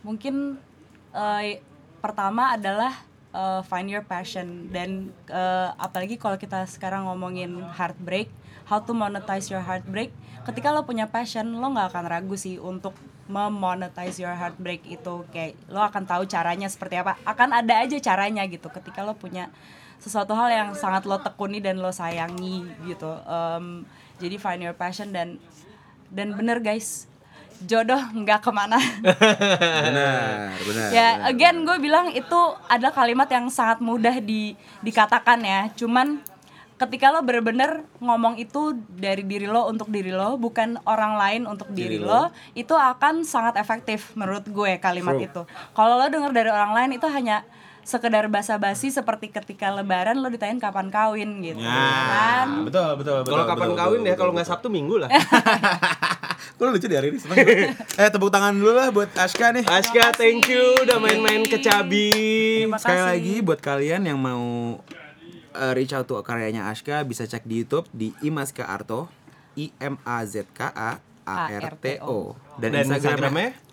mungkin eh, pertama adalah eh, find your passion dan eh, apalagi kalau kita sekarang ngomongin heartbreak, how to monetize your heartbreak. Ketika lo punya passion, lo nggak akan ragu sih untuk memonetize your heartbreak itu kayak lo akan tahu caranya seperti apa. Akan ada aja caranya gitu ketika lo punya sesuatu hal yang sangat lo tekuni dan lo sayangi gitu. Em, jadi find your passion dan dan bener guys jodoh nggak ke mana [LAUGHS] benar, benar. ya again gue bilang itu adalah kalimat yang sangat mudah di dikatakan ya cuman ketika lo bener-bener ngomong itu dari diri lo untuk diri lo bukan orang lain untuk diri, lo, itu akan sangat efektif menurut gue kalimat itu kalau lo denger dari orang lain itu hanya sekedar basa-basi seperti ketika lebaran lo ditanyain kapan kawin gitu Ya, kan betul betul betul. Kalau kapan betul, kawin betul, ya kalau nggak. Sabtu Minggu lah. [LAUGHS] Kok lu lucu di hari ini seneng gue. [LAUGHS] Eh tepuk tangan dulu lah buat Aska nih. Aska, thank you udah main-main ke Cabi. Sekali lagi buat kalian yang mau uh, reach out to karyanya Aska bisa cek di YouTube di Imaska Arto I M A Z K A A R T O dan, Dan Instagramnya. Instagramnya?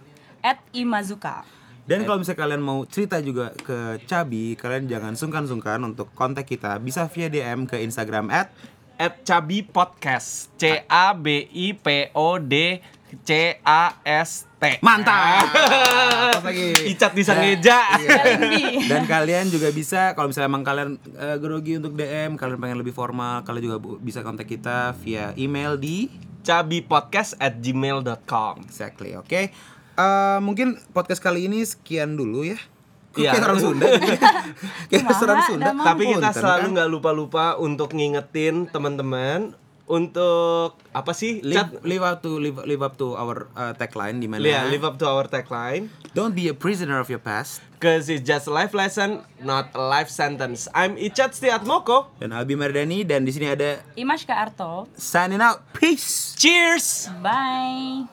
at imazuka Dan kalau misalnya kalian mau cerita juga ke Cabi, kalian jangan sungkan-sungkan untuk kontak kita. Bisa via DM ke Instagram at At Cabi Podcast. C A B I P O D C A S T. Mantap. [LAUGHS] Pas lagi. Icat bisa ngeja. Dan kalian juga bisa kalau misalnya emang kalian eh, grogi untuk DM, kalian pengen lebih formal, kalian juga bisa kontak kita via email di Cabipodcast at gmail.com exactly, oke. Eh, mungkin podcast kali ini sekian dulu ya. Kok Iya. Kayak orang Sunda. [LAUGHS] Kayak orang Sunda. Tapi kita selalu kan? nggak lupa-lupa untuk ngingetin teman-teman untuk apa sih? live, Cat? live up to live, live up to our uh, tagline di mana Yeah, live up to our tagline. don't be a prisoner of your past Cause it's just a life lesson, not a life sentence. I'm Icat Stiatmoko. dan Albi Mardani dan di sini ada Imashka Arto signing out peace Cheers! bye